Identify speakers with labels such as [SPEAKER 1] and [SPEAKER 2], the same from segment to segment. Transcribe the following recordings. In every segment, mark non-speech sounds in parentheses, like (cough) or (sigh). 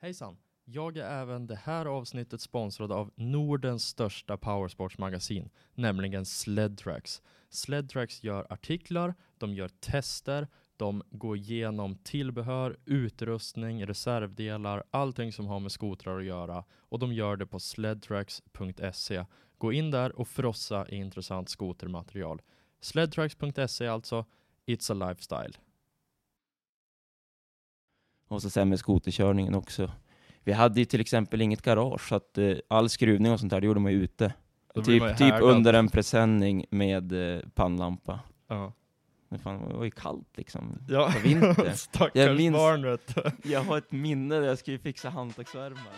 [SPEAKER 1] Hejsan! Jag är även det här avsnittet sponsrad av Nordens största powersportsmagasin, nämligen Sledtracks. Sledtracks gör artiklar, de gör tester, de går igenom tillbehör, utrustning, reservdelar, allting som har med skotrar att göra och de gör det på sledtracks.se. Gå in där och frossa i intressant skotermaterial. Sledtracks.se alltså, it's a lifestyle.
[SPEAKER 2] Och så sen med skoterkörningen också. Vi hade ju till exempel inget garage, så att eh, all skruvning och sånt där, det gjorde man ju ute.
[SPEAKER 1] Då blir man ju
[SPEAKER 2] Typ, typ
[SPEAKER 1] härdad.
[SPEAKER 2] under en presenning med eh, pannlampa.
[SPEAKER 1] Ja,
[SPEAKER 2] Men fan, det var ju kallt liksom.
[SPEAKER 1] ja.
[SPEAKER 2] På vintern. (laughs)
[SPEAKER 1] stackars
[SPEAKER 2] Jag minns-
[SPEAKER 1] barn vet du.
[SPEAKER 2] Jag har ett minne där jag skulle fixa handtagsvärmare.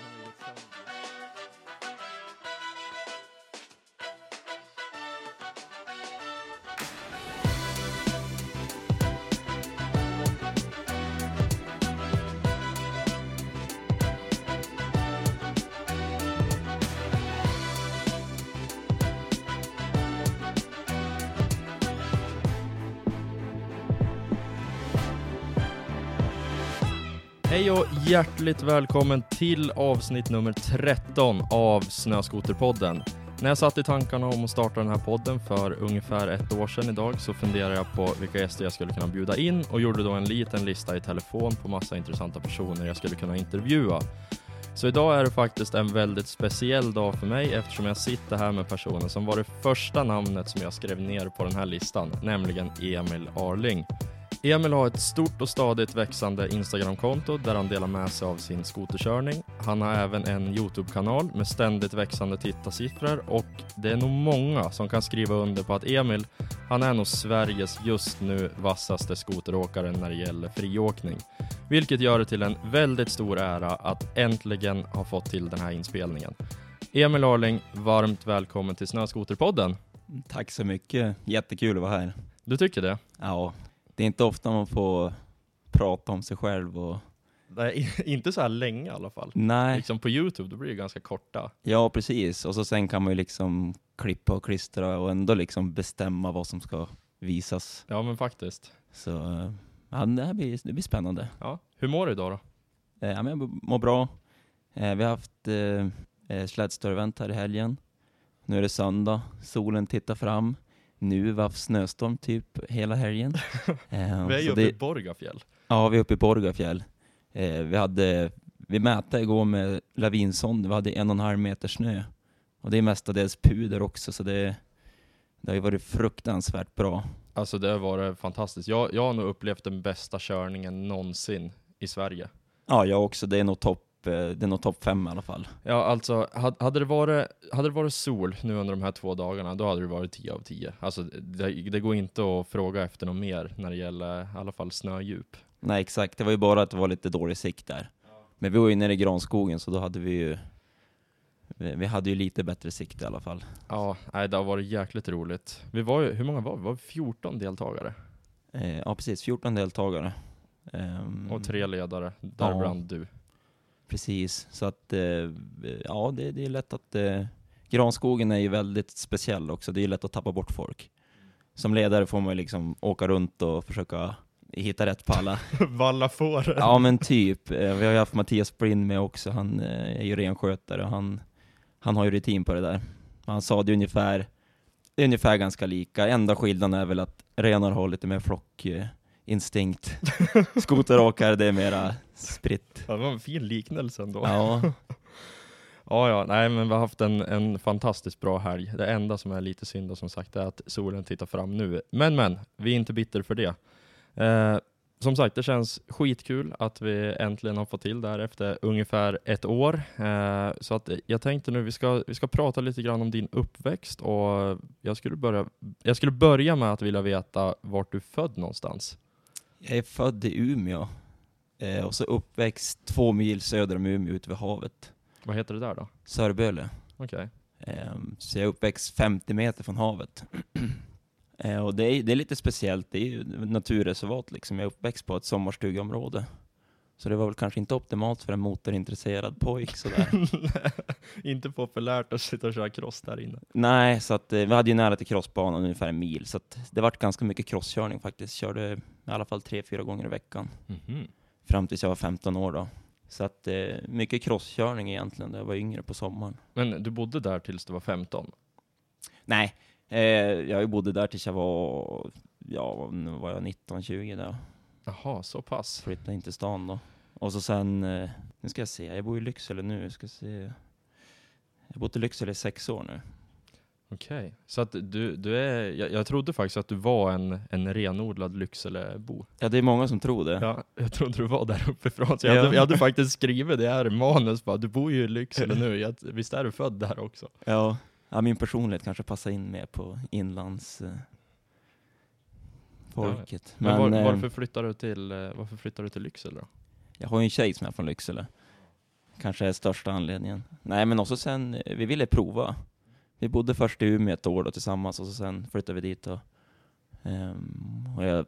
[SPEAKER 1] Hej och hjärtligt välkommen till avsnitt nummer 13 av Snöskoterpodden. När jag satt i tankarna om att starta den här podden för ungefär ett år sedan idag så funderade jag på vilka gäster jag skulle kunna bjuda in och gjorde då en liten lista i telefon på massa intressanta personer jag skulle kunna intervjua. Så idag är det faktiskt en väldigt speciell dag för mig eftersom jag sitter här med personen som var det första namnet som jag skrev ner på den här listan, nämligen Emil Arling. Emil har ett stort och stadigt växande Instagramkonto där han delar med sig av sin skoterkörning. Han har även en Youtube-kanal med ständigt växande tittarsiffror och det är nog många som kan skriva under på att Emil, han är nog Sveriges just nu vassaste skoteråkare när det gäller friåkning. Vilket gör det till en väldigt stor ära att äntligen ha fått till den här inspelningen. Emil Arling, varmt välkommen till Snöskoterpodden.
[SPEAKER 2] Tack så mycket, jättekul att vara här.
[SPEAKER 1] Du tycker det?
[SPEAKER 2] Ja, det är inte ofta man får prata om sig själv och...
[SPEAKER 1] Nej, (laughs) inte så här länge i alla fall.
[SPEAKER 2] Nej,
[SPEAKER 1] Liksom på Youtube, då blir det ganska korta.
[SPEAKER 2] ja precis. Och så sen kan man ju liksom klippa och klistra och ändå liksom bestämma vad som ska visas.
[SPEAKER 1] Ja men faktiskt.
[SPEAKER 2] Så ja, det här blir, det blir spännande.
[SPEAKER 1] Ja. Hur mår du idag då?
[SPEAKER 2] Eh, Ja, men jag mår bra. Eh, Vi har haft eh, eh, slädstörevent här i helgen. Nu är det söndag, solen tittar fram. Nu har haft snöstorm typ hela helgen. (laughs) Eh,
[SPEAKER 1] Vi är ju uppe
[SPEAKER 2] det-
[SPEAKER 1] i Borgafjäll.
[SPEAKER 2] Ja, vi är uppe i Borgafjäll. Eh, vi hade, vi mätte igår med lavinsond, vi hade en och en halv meter snö. Och det är mestadels puder också, så det, det har ju varit fruktansvärt bra.
[SPEAKER 1] Alltså det var det fantastiskt. Jag, jag har nog upplevt den bästa körningen någonsin i Sverige.
[SPEAKER 2] Ja, jag också. Det är nog topp det är nog topp fem i alla fall.
[SPEAKER 1] Ja alltså, had- hade det, varit, hade det varit sol nu under de här två dagarna, då hade det varit 10 av 10. Alltså det, det går inte att fråga efter något mer när det gäller i alla fall snödjup.
[SPEAKER 2] Nej, exakt. Det var ju bara att det var lite dålig sikt där. Men vi var ju nere i granskogen, så då hade vi ju vi hade ju lite bättre sikt i alla fall.
[SPEAKER 1] Ja, nej, det har varit jäkligt roligt. Vi var ju, hur många var vi? Var vi 14 deltagare?
[SPEAKER 2] Eh, ja, precis. 14 deltagare. Ehm,
[SPEAKER 1] Och tre ledare, däribland du.
[SPEAKER 2] Precis, så att eh, ja, det, det är lätt att eh, granskogen är ju väldigt speciell också. Det är lätt att tappa bort folk. Som ledare får man ju liksom åka runt och försöka hitta rätt på alla. (laughs)
[SPEAKER 1] Valla fåren.
[SPEAKER 2] Ja men typ. Eh, Vi har ju haft Mattias Brinn med också. Han är ju renskötare och han, han har ju rutin på det där. Han sa det är ungefär, det är ungefär ganska lika. Enda skillnaden är väl att renar har lite mer flockinstinkt. (laughs) Skoteråkare det är mera spritt.
[SPEAKER 1] Ja, det var en fin liknelse ändå.
[SPEAKER 2] Ja, (laughs)
[SPEAKER 1] Ja, ja, nej men vi har haft en, en fantastiskt bra helg. Det enda som är lite synd som sagt är att solen tittar fram nu. Men men, vi är inte bitter för det. Eh, som sagt, det känns skitkul att vi äntligen har fått till det här efter ungefär ett år. Eh, så att jag tänkte nu, vi ska, vi ska prata lite grann om din uppväxt och jag skulle börja, jag skulle börja med att vilja veta vart du är född någonstans.
[SPEAKER 2] Jag är född i Umeå. Eh, och så uppväxt två mil söder om Umeå ute vid havet.
[SPEAKER 1] Vad heter det där då?
[SPEAKER 2] Sörböle.
[SPEAKER 1] Okej.
[SPEAKER 2] Ehm, Så jag är uppväxt 50 meter från havet. (clears throat) Eh, Och det är, det är lite speciellt, det är ju naturreservat liksom. Jag är uppväxt på ett sommarstugeområde. Så det var väl kanske inte optimalt för en motorintresserad pojk sådär. (laughs)
[SPEAKER 1] inte populärt att sitta och köra cross där inne.
[SPEAKER 2] Nej, så att eh, vi hade ju nära till crossbanan, ungefär en mil. Så att det vart ganska mycket crosskörning faktiskt. Körde i alla fall tre, fyra gånger i veckan.
[SPEAKER 1] Mhm.
[SPEAKER 2] Fram tills jag var 15 år då. Så att eh, mycket crosskörning egentligen, när jag var yngre på sommaren.
[SPEAKER 1] Men du bodde där tills du var 15?
[SPEAKER 2] Nej, eh, jag bodde där tills jag var, ja, nu var jag 19-20 där.
[SPEAKER 1] Jaha, så pass.
[SPEAKER 2] Flyttade in till stan då. Och så sen, eh, nu ska jag se, jag bor i Lycksele nu, ska se. Jag har bott i Lycksele i sex år nu.
[SPEAKER 1] Okej, så att du, du är, jag, jag trodde faktiskt att du var en, en renodlad Lyckselebo.
[SPEAKER 2] Ja, det är många som tror det.
[SPEAKER 1] Ja, jag trodde du var där uppifrån, så jag,
[SPEAKER 2] Ja.
[SPEAKER 1] hade, jag hade faktiskt skrivit det här i manus bara, du bor ju i Lycksele nu, jag, visst är du född där också?
[SPEAKER 2] Ja, ja min personlighet kanske passar in mer på inlands... Eh, folket.
[SPEAKER 1] Men, var,
[SPEAKER 2] eh,
[SPEAKER 1] varför flyttar du till, eh, varför flyttar du till Lycksele då?
[SPEAKER 2] Jag har ju en tjej som är från Lycksele. Kanske är största anledningen. Nej, men också sen, eh, vi ville prova. Vi bodde först i Umeå ett år då tillsammans och så sen flyttade vi dit. Och, ehm, och jag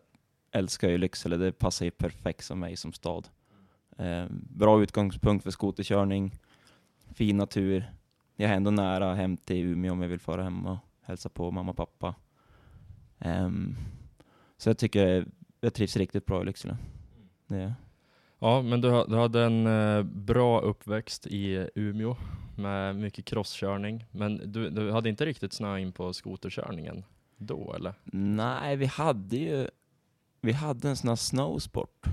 [SPEAKER 2] älskar ju Lycksele, det passar ju perfekt som mig som stad. Ehm, bra utgångspunkt för skoterkörning, fin natur. Jag är ändå nära hem till Umeå om jag vill fara hem och hälsa på mamma och pappa. Ehm, så jag tycker jag trivs riktigt bra i Lycksele. Det,
[SPEAKER 1] Ja, men du, du hade en eh, bra uppväxt i Umeå med mycket crosskörning, men du, du hade inte riktigt snö in på skoterkörningen då eller?
[SPEAKER 2] Nej, vi hade ju vi hade en sån här snowsport,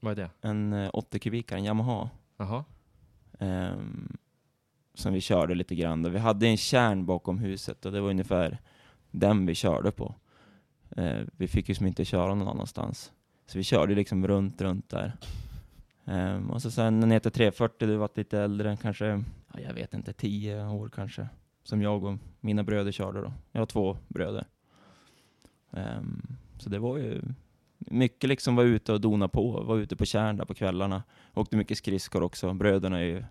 [SPEAKER 1] Vad är det?
[SPEAKER 2] en eh, 80 kubikare, en Yamaha,
[SPEAKER 1] Jaha,
[SPEAKER 2] ehm, som vi körde lite grann. Då. Vi hade en kärn bakom huset och det var ungefär den vi körde på. Eh, vi fick ju som inte köra någon annanstans. Så vi körde liksom runt, runt där. Ehm, och så sen ner till 340, du var lite äldre, kanske, ja, jag vet inte, 10 år kanske. Som jag och mina bröder körde då. Jag har två bröder. Ehm, så det var ju mycket liksom var ute och dona på, var ute på kärn där på kvällarna. Åkte mycket skridskor också. Bröderna är ju,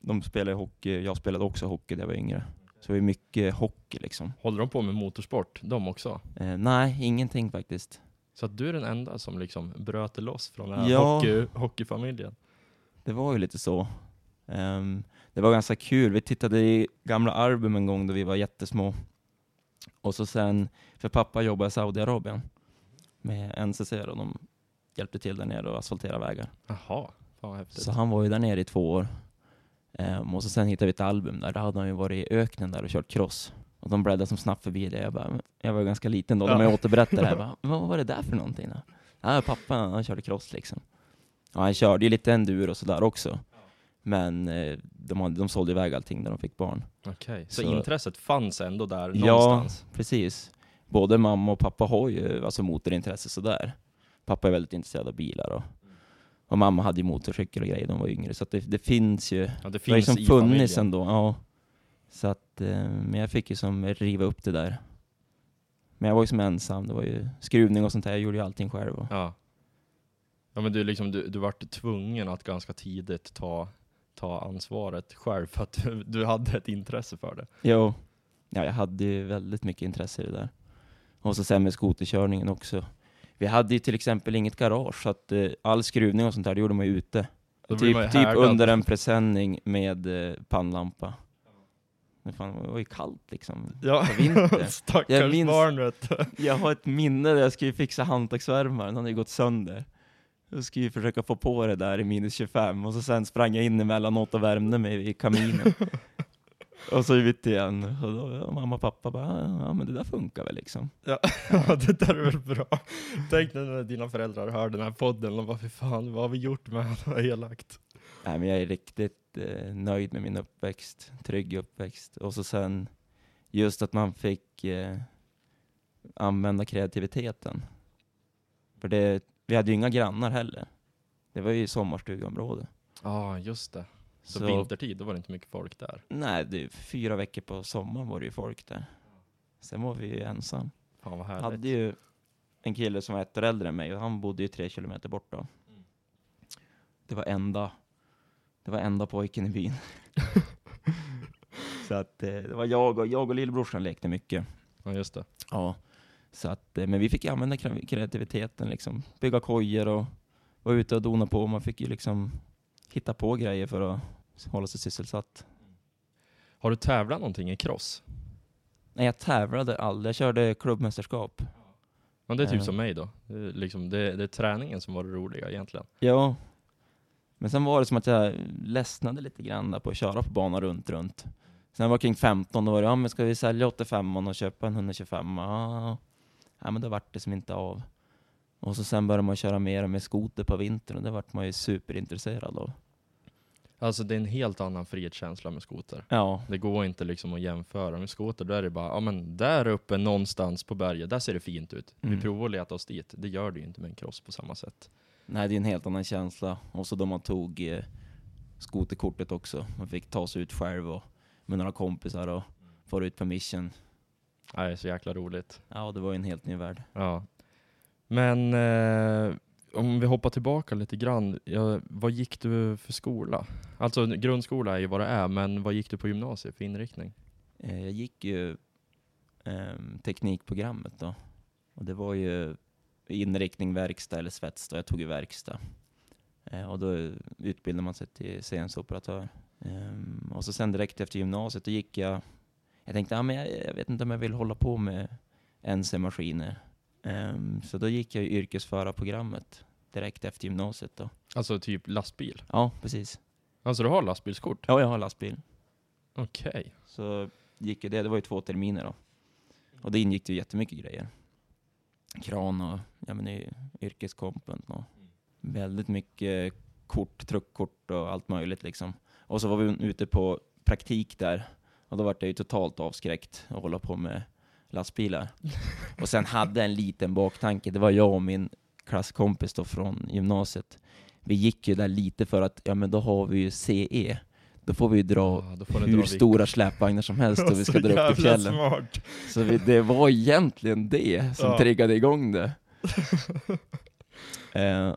[SPEAKER 2] de spelar ju hockey, jag spelade också hockey när jag var yngre. Så det ju mycket hockey liksom.
[SPEAKER 1] håller de på med motorsport, de också?
[SPEAKER 2] Eh, nej, ingenting faktiskt.
[SPEAKER 1] Så att du är den enda som liksom bröt loss från den här
[SPEAKER 2] Ja.
[SPEAKER 1] hockey, hockeyfamiljen?
[SPEAKER 2] Det var ju lite så. Ehm, det var ganska kul. Vi tittade i gamla album en gång då vi var jättesmå. Och så sen, för pappa jobbade i Saudiarabien med NCC och de hjälpte till där nere och asfaltera vägar.
[SPEAKER 1] Jaha, fan häftigt.
[SPEAKER 2] Så han var ju där nere i två år. Ehm, och så sen hittade vi ett album där, där hade han ju varit i öknen där och kört cross. Och de bläddrade som snabbt förbi det. Jag, bara, "Men jag var ganska liten då, de
[SPEAKER 1] Ja.
[SPEAKER 2] har återberättat det här. Bara, (laughs) Vad var det där för någonting då? Ja, pappa han körde cross liksom. Och han körde ju lite enduro och sådär också. Men eh, de, hade, de sålde iväg allting när de fick barn.
[SPEAKER 1] Okej, så,
[SPEAKER 2] Så-
[SPEAKER 1] intresset fanns ändå där
[SPEAKER 2] Ja.
[SPEAKER 1] någonstans?
[SPEAKER 2] Precis. Både mamma och pappa har ju alltså motorintresse sådär. Pappa är väldigt intresserad av bilar och, och mamma hade ju motorcykel och grejer, de var yngre. Så det, det finns ju
[SPEAKER 1] Ja, det
[SPEAKER 2] det har
[SPEAKER 1] finns
[SPEAKER 2] liksom
[SPEAKER 1] i
[SPEAKER 2] funnits
[SPEAKER 1] familjen.
[SPEAKER 2] ändå, ja. Så att, eh, men jag fick ju som riva upp det där. Men jag var ju som ensam, det var ju skruvning och sånt där, jag gjorde ju allting själv. Och,
[SPEAKER 1] Ja. Ja men du, liksom, du, du vart tvungen att ganska tidigt ta, ta ansvaret själv för att du, (laughs) du hade ett intresse för det.
[SPEAKER 2] jo, ja, jag hade ju väldigt mycket intresse i det där. Och så sen med skoterkörningen också. Vi hade ju till exempel inget garage, så att eh, all skruvning och sånt där, det gjorde man ju ute.
[SPEAKER 1] Då blir man ju
[SPEAKER 2] Typ, typ
[SPEAKER 1] härdad.
[SPEAKER 2] under en presenning med eh, pannlampa. Men fan, det var ju kallt liksom.
[SPEAKER 1] Ja,
[SPEAKER 2] vintern. (laughs)
[SPEAKER 1] stackars
[SPEAKER 2] Jag minns-
[SPEAKER 1] barn vet du. (laughs)
[SPEAKER 2] Jag har ett minne där jag skulle fixa handtagsvärmaren, den hade ju gått sönder. Jag skulle ju försöka få på det där i minus 25 och så sen sprang jag in emellanåt och värmde mig i kaminen. (laughs) och så ut igen. Och då, mamma och pappa bara, ja men det där funkar väl liksom. (laughs)
[SPEAKER 1] Ja, det där är väl bra. Tänk när dina föräldrar hör den här podden och bara fy fan, vad har vi gjort med honom? Vad elakt.
[SPEAKER 2] Nej men jag är riktigt eh, nöjd med min uppväxt, trygg uppväxt. Och så sen just att man fick eh, använda kreativiteten. För det, vi hade ju inga grannar heller. Det var ju sommarstugeområde.
[SPEAKER 1] Ja, just det. Så,
[SPEAKER 2] Så-
[SPEAKER 1] vintertid, då var det inte mycket folk där.
[SPEAKER 2] Nej, det, fyra veckor på sommaren var det ju folk där. Sen var vi ju ensam.
[SPEAKER 1] Fan vad härligt.
[SPEAKER 2] hade ju en kille som var ett år äldre än mig och han bodde ju tre kilometer bort då. Det var enda, det var enda pojken i byn. (laughs) så att eh, det var jag och, jag och lillebrorsan lekte mycket.
[SPEAKER 1] Ja, just det.
[SPEAKER 2] Ja. Så att, eh, men vi fick använda kre- kreativiteten liksom. Bygga kojor och vara ute och dona på. Man fick ju liksom hitta på grejer för att hålla sig sysselsatt.
[SPEAKER 1] Har du tävlat någonting i cross?
[SPEAKER 2] Nej, jag tävlade aldrig. Jag körde klubbmästerskap.
[SPEAKER 1] Men det är typ
[SPEAKER 2] Ja.
[SPEAKER 1] som mig då. Det är, liksom, det, det är träningen som var det roliga egentligen.
[SPEAKER 2] Ja. Men sen var det som att jag ledsnade lite grann där på att köra på banan runt, runt. Sen var kring 15, då var det, ja men ska vi sälja 85 och köpa en 125? Ja, ja men det vart det som inte av. Och så sen började man köra mer med skoter på vintern och det vart man ju superintresserad av.
[SPEAKER 1] Alltså det är en helt annan frihetskänsla med skoter.
[SPEAKER 2] Ja,
[SPEAKER 1] Det går inte liksom att jämföra med skoter, då är det bara, ja men där uppe någonstans på berget, där ser det fint ut. Vi
[SPEAKER 2] Mm.
[SPEAKER 1] provar att leta oss dit. Det gör det ju inte med en cross på samma sätt.
[SPEAKER 2] nej det är en helt annan känsla. Och så då man tog eh, skoterkortet också. Man fick ta sig ut själv och med några kompisar och få ut på mission.
[SPEAKER 1] Nej, så jäkla roligt.
[SPEAKER 2] Ja, det var ju en helt ny värld.
[SPEAKER 1] Ja. Men eh, om vi hoppar tillbaka lite grann, ja, vad gick du för skola? Alltså grundskola är ju vad det är, men vad gick du på gymnasiet för inriktning?
[SPEAKER 2] Eh, Jag gick ju eh, teknikprogrammet då. Och det var ju inriktning verkstad eller svets då. Jag tog ju verkstad. Eh, och då utbildade man sig till CNC-operatör. Ehm, och så sen direkt efter gymnasiet, då gick jag... Jag tänkte, ah, men jag, jag vet inte om jag vill hålla på med NC-maskiner. Ehm, så då gick jag ju yrkesförarprogrammet direkt efter gymnasiet då.
[SPEAKER 1] Alltså typ lastbil?
[SPEAKER 2] Ja, precis.
[SPEAKER 1] Alltså du har lastbilskort?
[SPEAKER 2] Ja, jag har lastbil.
[SPEAKER 1] Okej.
[SPEAKER 2] Så gick ju det, det var ju två terminer då. Och det ingick ju jättemycket grejer. Kran och ja, men yrkeskompen och väldigt mycket kort, truckkort och allt möjligt liksom. Och så var vi ute på praktik där och då var jag ju totalt avskräckt att hålla på med lastbilar. (laughs) Och sen hade en liten baktanke, det var jag och min klasskompis då från gymnasiet. Vi gick ju där lite för att, ja men då har vi ju CE. Då får vi ju dra
[SPEAKER 1] Ja,
[SPEAKER 2] hur
[SPEAKER 1] dra
[SPEAKER 2] stora släpvagnar som helst och (laughs) vi ska dra upp till fjällen.
[SPEAKER 1] smart.
[SPEAKER 2] Så vi, det var egentligen det som
[SPEAKER 1] Ja.
[SPEAKER 2] triggade igång det. (laughs) eh,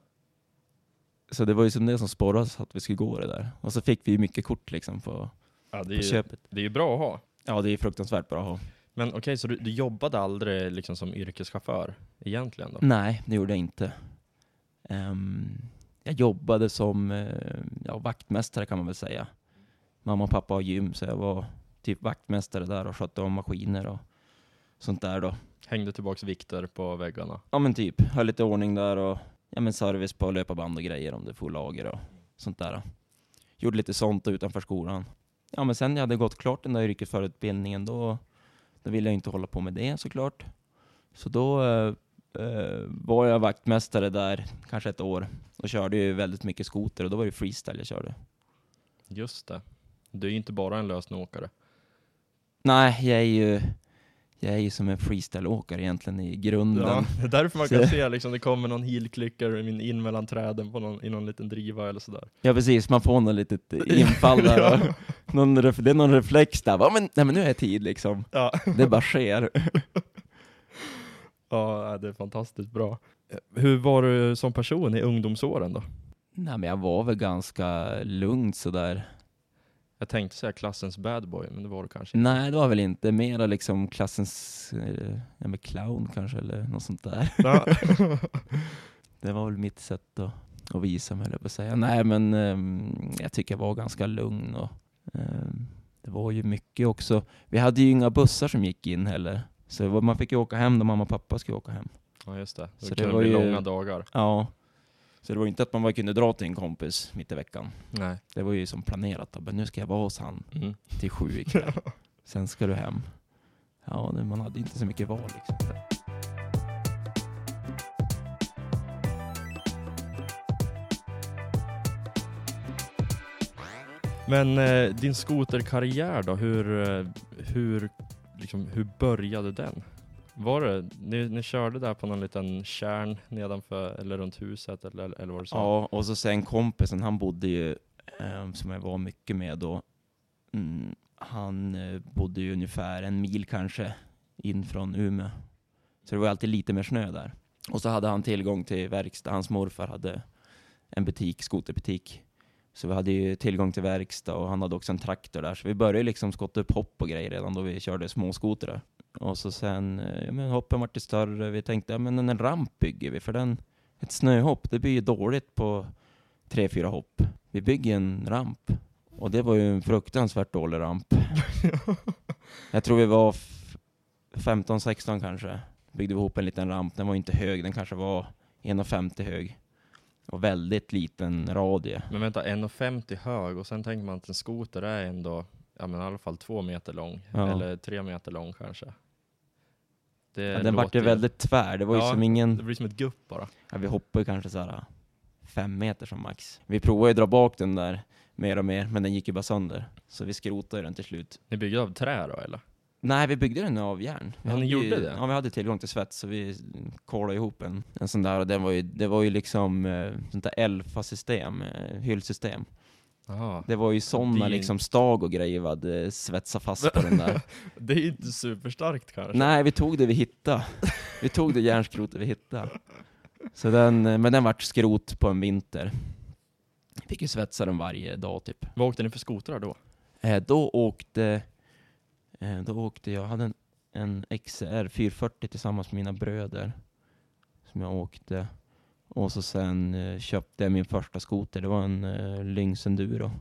[SPEAKER 2] så det var ju som det som sporrade oss att vi skulle gå det där. Och så fick vi ju mycket kort liksom på,
[SPEAKER 1] Ja, det,
[SPEAKER 2] på
[SPEAKER 1] är ju,
[SPEAKER 2] köpet.
[SPEAKER 1] det är ju bra att ha.
[SPEAKER 2] Ja, det är fruktansvärt bra att ha.
[SPEAKER 1] Men okej, så du, du jobbade aldrig liksom som yrkeschaufför egentligen då?
[SPEAKER 2] Nej, det gjorde jag inte. Ehm, jag jobbade som eh, ja, vaktmästare kan man väl säga. Mamma och pappa har gym, så jag var typ vaktmästare där och skötte om maskiner och sånt där då.
[SPEAKER 1] Hängde tillbaks vikter på väggarna?
[SPEAKER 2] Ja men typ, höll lite ordning där och ja, men service på löparband och grejer om det får lager och sånt där. Gjorde lite sånt utanför skolan. Ja men sen jag hade gått klart den där yrkesförarutbildningen då, då ville jag inte hålla på med det såklart. Så då eh, eh, var jag vaktmästare där kanske ett år och körde ju väldigt mycket skoter och då var det freestyle jag körde.
[SPEAKER 1] Just det. Du är ju inte bara en lösnåkare.
[SPEAKER 2] Nej, jag är ju, jag är ju som en freestyleåkare egentligen i grunden.
[SPEAKER 1] Ja, det är därför man
[SPEAKER 2] Så-
[SPEAKER 1] kan se liksom, det kommer någon heelklicker in mellan träden på någon, i någon liten driva eller sådär.
[SPEAKER 2] Ja precis, man får något litet infall där (laughs) och någon det är någon reflex där, Va, men, nej men nu är tid liksom.
[SPEAKER 1] Ja.
[SPEAKER 2] Det bara sker. (laughs)
[SPEAKER 1] ja, det är fantastiskt bra. Hur var du som person i ungdomsåren då?
[SPEAKER 2] Nej men jag var väl ganska lugn sådär.
[SPEAKER 1] Jag tänkte säga klassens bad boy, men det var du kanske inte.
[SPEAKER 2] Nej det var väl inte, mera liksom klassens, eh, ja men clown kanske eller något sånt där. (laughs)
[SPEAKER 1] Ja. (laughs)
[SPEAKER 2] Det var väl mitt sätt att, att visa mig, höll jag säga. Nej men ehm, jag tycker jag var ganska lugn och ehm, det var ju mycket också. Vi hade ju inga bussar som gick in heller. Så det man fick ju åka hem då mamma och pappa skulle åka hem.
[SPEAKER 1] ja, just det.
[SPEAKER 2] Så
[SPEAKER 1] Det
[SPEAKER 2] det var
[SPEAKER 1] bli
[SPEAKER 2] ju-
[SPEAKER 1] långa dagar.
[SPEAKER 2] Ja. Så det var ju inte att man bara kunde dra till en kompis mitt i veckan.
[SPEAKER 1] Nej.
[SPEAKER 2] Det var ju som planerat. Då. Men nu ska jag vara hos han
[SPEAKER 1] Mm.
[SPEAKER 2] till sju ikväll. (laughs) Sen ska du hem. Ja, man hade inte så mycket val liksom.
[SPEAKER 1] Men eh, din skoterkarriär då, hur, eh, hur, liksom, hur började den? Var det, ni, ni körde där på någon liten kärn nedanför, eller runt huset, eller, eller vad du sa?
[SPEAKER 2] Ja, och så sen kompisen, han bodde ju, eh, som jag var mycket med då, mm, han eh, bodde ju ungefär en mil kanske in från Umeå. Så det var alltid lite mer snö där. Och så hade han tillgång till verkstad, hans morfar hade en butik, skoterbutik. Så vi hade ju tillgång till verkstad och han hade också en traktor där. Så vi började liksom skotta upp hopp och grejer redan då vi körde småskotrar. Och så sen, eh, ja men hoppen vart större. Vi tänkte, ja men en ramp bygger vi för den, ett snöhopp, det blir ju dåligt på tre, fyra hopp. Vi bygger en ramp. Och det var ju en fruktansvärt dålig ramp. (laughs) Jag tror vi var f- 15-16 kanske. Byggde vi ihop en liten ramp. Den var inte hög, den kanske var 1,50 hög. Och väldigt liten radie.
[SPEAKER 1] Men vänta, 1,50 hög och sen tänker man att en skoter är ändå, ja men i alla fall två meter lång.
[SPEAKER 2] Ja.
[SPEAKER 1] Eller tre meter lång kanske. Det
[SPEAKER 2] Ja, den vart ju väldigt tvär, det var ju
[SPEAKER 1] Ja,
[SPEAKER 2] som ingen,
[SPEAKER 1] Det blir som ett gupp bara.
[SPEAKER 2] ja, vi hoppade ju kanske såhär fem meter som max. Vi provade ju dra bak den där mer och mer, men den gick ju bara sönder. Så vi skrotade den till slut.
[SPEAKER 1] Ni byggde av trä då eller?
[SPEAKER 2] Nej, vi byggde den av järn. Vi
[SPEAKER 1] Ja, ni gjorde
[SPEAKER 2] ju,
[SPEAKER 1] det?
[SPEAKER 2] Ja, vi hade tillgång till svets, så vi kolade ihop en, en sån där. Och den var ju, det var ju liksom eh, sånt där Elfa-system, eh, hyllsystem.
[SPEAKER 1] Jaha.
[SPEAKER 2] Det var ju
[SPEAKER 1] Det är
[SPEAKER 2] liksom stag och grejer vi hade svetsat fast på den där. (laughs)
[SPEAKER 1] Det är ju inte superstarkt kanske.
[SPEAKER 2] Nej, vi tog det vi hittade. Vi tog det järnskrotet vi hittade. Så den, eh, men den vart skrot på en vinter. Fick ju svetsa den varje dag typ.
[SPEAKER 1] Vad åkte ni för skotrar då?
[SPEAKER 2] Eh, då åkte, eh, då åkte jag, hade en, en XR 440 tillsammans med mina bröder. Som jag åkte. Och så sen eh, köpte jag min första skoter, det var en eh, Lynx Enduro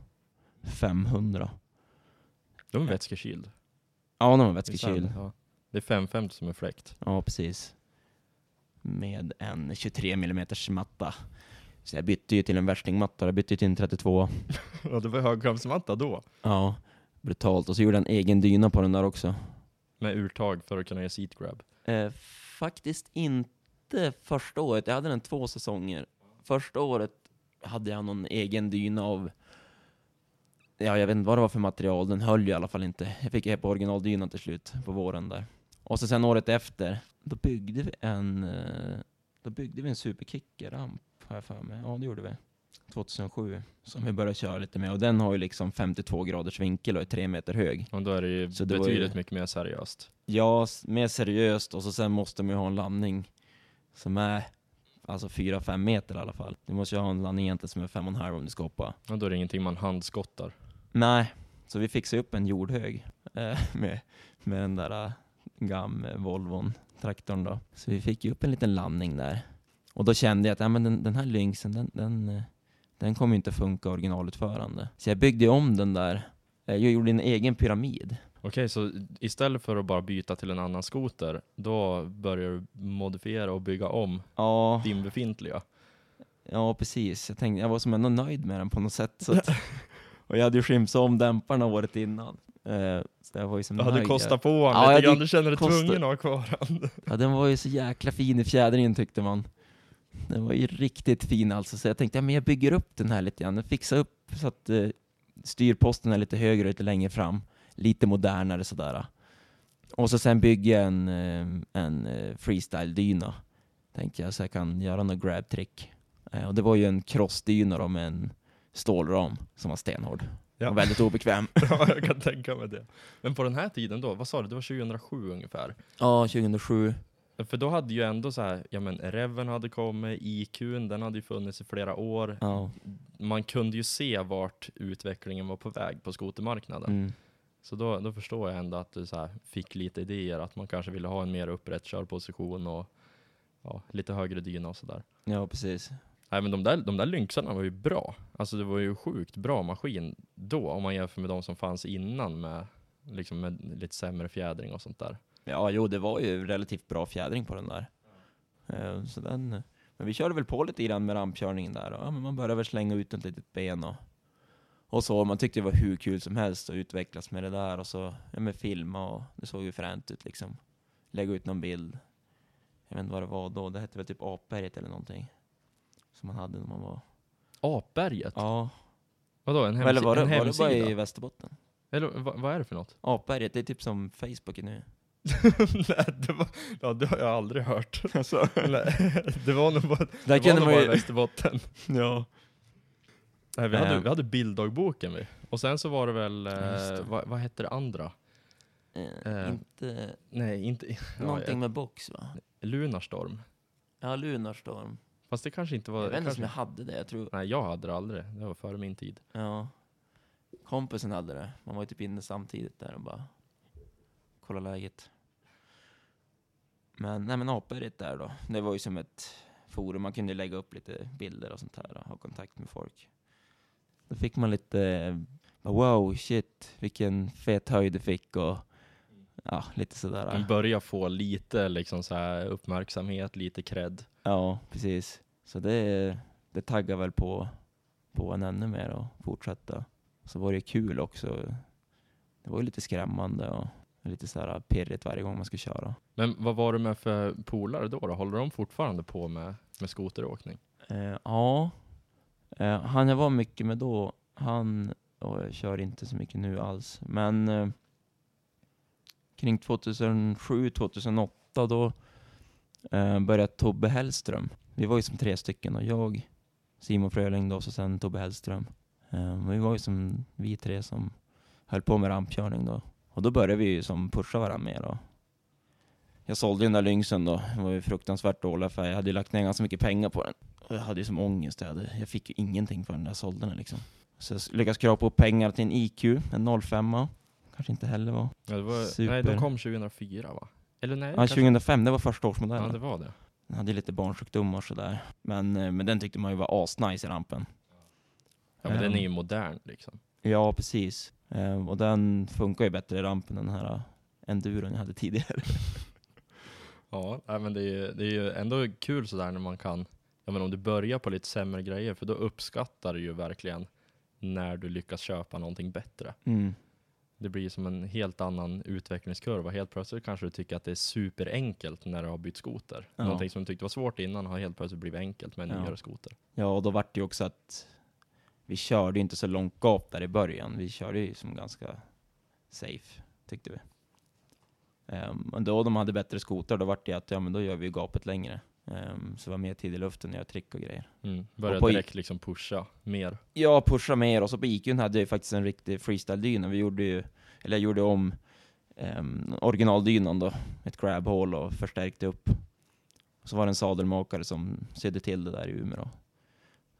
[SPEAKER 2] 500.
[SPEAKER 1] De är vätskekyld.
[SPEAKER 2] Ja, den var vätskekyld.
[SPEAKER 1] Ja. Det är 550 som är fläkt.
[SPEAKER 2] Ja, precis. Med en 23 mm matta. Så jag bytte ju till en värstingmatta, jag bytte ju till en 32. (laughs)
[SPEAKER 1] Ja, det var högkampsmatta då.
[SPEAKER 2] Ja, brutalt. Och så gjorde jag en egen dyna på den där också.
[SPEAKER 1] Med urtag för att kunna göra seat grab.
[SPEAKER 2] Eh, faktiskt inte första året, jag hade den två säsonger. Första året hade jag någon egen dyna av, ja jag vet inte vad det var för material, den höll ju i alla fall inte. Jag fick på originaldynan till slut, på våren där. Och så sen året efter, då byggde vi en, eh, då byggde vi en superkicker-ramp, har jag för mig. Ja, det gjorde vi. 2007, som vi började köra lite med. Och den har ju liksom 52 graders vinkel och är tre meter hög.
[SPEAKER 1] Och då är det ju
[SPEAKER 2] Så det
[SPEAKER 1] betydligt
[SPEAKER 2] ju-
[SPEAKER 1] mycket mer seriöst.
[SPEAKER 2] Ja, mer seriöst och så sen måste man ju ha en landning som är alltså 4-5 meter i alla fall. Du måste ju ha en landning egentligen som är 5,5 om du ska hoppa.
[SPEAKER 1] Och då är det ingenting man handskottar.
[SPEAKER 2] Nej, så vi fixade upp en jordhög eh, (laughs) med, med den där eh, gamla Volvon, traktorn då. Så vi fick ju upp en liten landning där. Och då kände jag att ja, men den, den här Lynxen, den, den, eh, den kommer ju inte funka originalutförande. Så jag byggde om den där. Eh, Jag gjorde en egen pyramid.
[SPEAKER 1] Okej, så istället för att bara byta till en annan skoter, då börjar du modifiera och bygga om
[SPEAKER 2] Ja,
[SPEAKER 1] din befintliga.
[SPEAKER 2] Ja, precis. Jag, tänkte, jag var som ändå nöjd med den på något sätt. Så (laughs) att, och jag hade ju skimsat om dämparna året innan. Eh, så jag var ju som
[SPEAKER 1] Du hade
[SPEAKER 2] nöjd.
[SPEAKER 1] kostat på honom
[SPEAKER 2] Ja,
[SPEAKER 1] lite
[SPEAKER 2] jag
[SPEAKER 1] grann,
[SPEAKER 2] hade
[SPEAKER 1] du känner dig
[SPEAKER 2] kostat-
[SPEAKER 1] tvungen att ha kvar den.
[SPEAKER 2] Ja, den var ju så jäkla fin i fjädringen tyckte man. Den var ju riktigt fin alltså. Så jag tänkte, ja, men jag bygger upp den här lite grann. Jag fixar upp så att eh, styrposten är lite högre och lite längre fram. Lite modernare sådär. Och så sen bygger jag en, eh, en eh, freestyle-dyna. Tänkte jag så jag kan göra något grab-trick. Eh, och det var ju en crossdyna då med en stålram som var stenhård.
[SPEAKER 1] Ja.
[SPEAKER 2] Och väldigt obekväm. (laughs)
[SPEAKER 1] ja, jag kan tänka mig det. Men på den här tiden då, vad sa du, det var 2007 ungefär?
[SPEAKER 2] ja, 2007.
[SPEAKER 1] För då hade ju ändå så här, ja men Reven hade kommit, IQn, den hade ju funnits i flera år.
[SPEAKER 2] Ja.
[SPEAKER 1] Man kunde ju se vart utvecklingen var på väg på skotermarknaden.
[SPEAKER 2] Mm.
[SPEAKER 1] Så då, då förstår jag ändå att du så fick lite idéer, att man kanske ville ha en mer upprätt körposition och ja, lite högre dyna och sådär.
[SPEAKER 2] ja, precis.
[SPEAKER 1] Nej men de där, de där Lynxarna var ju bra. Alltså det var ju sjukt bra maskin då, om man jämför med de som fanns innan med, liksom med lite sämre fjädring och sånt där.
[SPEAKER 2] Ja, jo, det var ju relativt bra fjädring på den där. Eh, Så den, men vi körde väl på lite grann med rampkörningen där. Och, ja, men man började väl slänga ut ett litet ben och, och så. Man tyckte det var hur kul som helst att utvecklas med det där. Och så ja, med filma och det såg ju fränt ut liksom. Lägga ut någon bild. Jag vet inte vad det var då. Det hette väl typ Apberget eller någonting. Som man hade när man var...
[SPEAKER 1] Apberget?
[SPEAKER 2] Ja,
[SPEAKER 1] Vadå, en, hemsi-
[SPEAKER 2] eller var det,
[SPEAKER 1] en
[SPEAKER 2] var det
[SPEAKER 1] hemsida?
[SPEAKER 2] bara i Västerbotten?
[SPEAKER 1] Eller vad, vad är det för något?
[SPEAKER 2] Apberget, det är typ som Facebook nu. (laughs)
[SPEAKER 1] Nej, det, var, ja, det har jag aldrig hört. (laughs) Nej, det var nog bara,
[SPEAKER 2] Där
[SPEAKER 1] det var nog bara
[SPEAKER 2] ju...
[SPEAKER 1] Västerbotten. (laughs)
[SPEAKER 2] Ja.
[SPEAKER 1] Nej, vi, hade, vi hade bilddagboken vi. Och sen så var det väl, eh, vad, vad hette det andra?
[SPEAKER 2] Eh,
[SPEAKER 1] Eh,
[SPEAKER 2] inte...
[SPEAKER 1] Nej, inte... (laughs) Ja,
[SPEAKER 2] Någonting
[SPEAKER 1] jag-
[SPEAKER 2] med box va?
[SPEAKER 1] Lunarstorm.
[SPEAKER 2] Ja, Lunarstorm.
[SPEAKER 1] Fast det kanske inte var...
[SPEAKER 2] Jag vet inte om
[SPEAKER 1] kanske,
[SPEAKER 2] jag hade det, jag tror...
[SPEAKER 1] Nej, jag hade det aldrig. Det var före min tid.
[SPEAKER 2] Ja. Kompisen hade det. Man var ju typ inne samtidigt där och bara kolla läget. Men, nej men Apberget där då. Det var ju som ett forum. Man kunde lägga upp lite bilder och sånt här och ha kontakt med folk. Då fick man lite, eh, wow shit, vilken fet höjd du fick och ja, lite sådär.
[SPEAKER 1] Man börjar få lite liksom så här uppmärksamhet, lite cred.
[SPEAKER 2] Ja, precis. Så det, det taggar väl på, på en ännu mer och fortsätta. Så var det kul också. Det var ju lite skrämmande och lite så här pirrigt varje gång man ska köra.
[SPEAKER 1] Men vad var det med för polare då, då? Håller de fortfarande på med, med skoteråkning?
[SPEAKER 2] Eh, ja, eh, han jag var mycket med då, han och jag kör inte så mycket nu alls. Men eh, kring 2007-2008 då eh, började Tobbe Hellström. Vi var ju som tre stycken och jag, Simon Fröling då, och sen Tobbe Hellström. Eh, vi var ju som vi tre som höll på med rampkörning då. Och då började vi ju som pusha varandra mer då. Jag sålde den där Lynxen då, det var ju fruktansvärt dålig för jag hade ju lagt ner ganska mycket pengar på den. Och jag hade ju som ångest, jag, hade, jag fick ju ingenting för den där jag sålde den liksom. Så jag lyckades skrapa upp pengar till en IQ, en 05 Kanske inte heller var
[SPEAKER 1] Ja, det var,
[SPEAKER 2] Super.
[SPEAKER 1] Nej, de kom 2004 va? Eller nej?
[SPEAKER 2] Ja,
[SPEAKER 1] kanske-
[SPEAKER 2] 2005, det var första årsmodellen.
[SPEAKER 1] Ja, det var det.
[SPEAKER 2] Den hade lite barnsjukdomar sådär. Men, eh, men den tyckte man ju var asnice i rampen.
[SPEAKER 1] Ja, men den är ju modern liksom.
[SPEAKER 2] Ja, precis. Eh, och den funkar ju bättre i rampen än den här eh, enduron jag hade tidigare. (laughs)
[SPEAKER 1] Ja, men det är, ju, det är ju ändå kul sådär när man kan, ja men om du börjar på lite sämre grejer, för då uppskattar du ju verkligen när du lyckas köpa någonting bättre.
[SPEAKER 2] Mm.
[SPEAKER 1] Det blir som en helt annan utvecklingskurva. Helt plötsligt kanske du tycker att det är superenkelt när du har bytt skoter.
[SPEAKER 2] Ja.
[SPEAKER 1] Någonting som du tyckte var svårt innan har helt plötsligt blivit enkelt med en
[SPEAKER 2] Ja.
[SPEAKER 1] nyare skoter.
[SPEAKER 2] Ja, och då vart det ju också att vi körde inte så långt gap där i början. Vi körde ju som ganska safe, tyckte vi. Um, då de hade bättre skoter, då vart det att ja, men då gör vi gapet längre. Ehm, så var mer tid i luften och göra trick och grejer.
[SPEAKER 1] Mm. Börja direkt liksom pusha mer.
[SPEAKER 2] Jag pushade mer och så på IQn hade jag faktiskt en riktig freestyle-dyna. Vi gjorde ju, eller jag gjorde om um, originaldynan då, ett grab hole och förstärkte upp. Så var det en sadelmakare som sydde till det där i Umeå.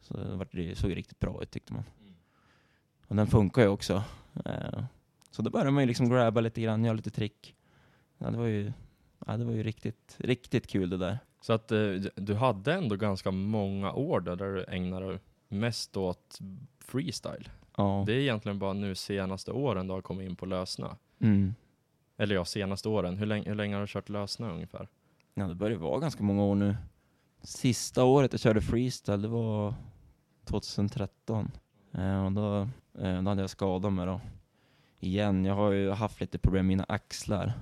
[SPEAKER 2] Så det såg riktigt bra ut tyckte man. Och den funkar ju också. Eh, så då började man ju liksom grabba lite grann, göra lite trick. Ja, det var ju, ja, det var ju riktigt, riktigt kul det där.
[SPEAKER 1] Så att eh, du hade ändå ganska många år där, där du ägnade mest åt freestyle.
[SPEAKER 2] Ja.
[SPEAKER 1] Det är egentligen bara nu senaste åren du har kommit in på lösna.
[SPEAKER 2] Mm.
[SPEAKER 1] Eller ja, senaste åren. Hur länge, hur länge har du kört lösna ungefär?
[SPEAKER 2] Ja, det börjar vara ganska många år nu. Sista året jag körde freestyle, det var 2013. Eh, och då, eh, då hade jag skadat mig då. Igen, jag har ju haft lite problem med mina axlar.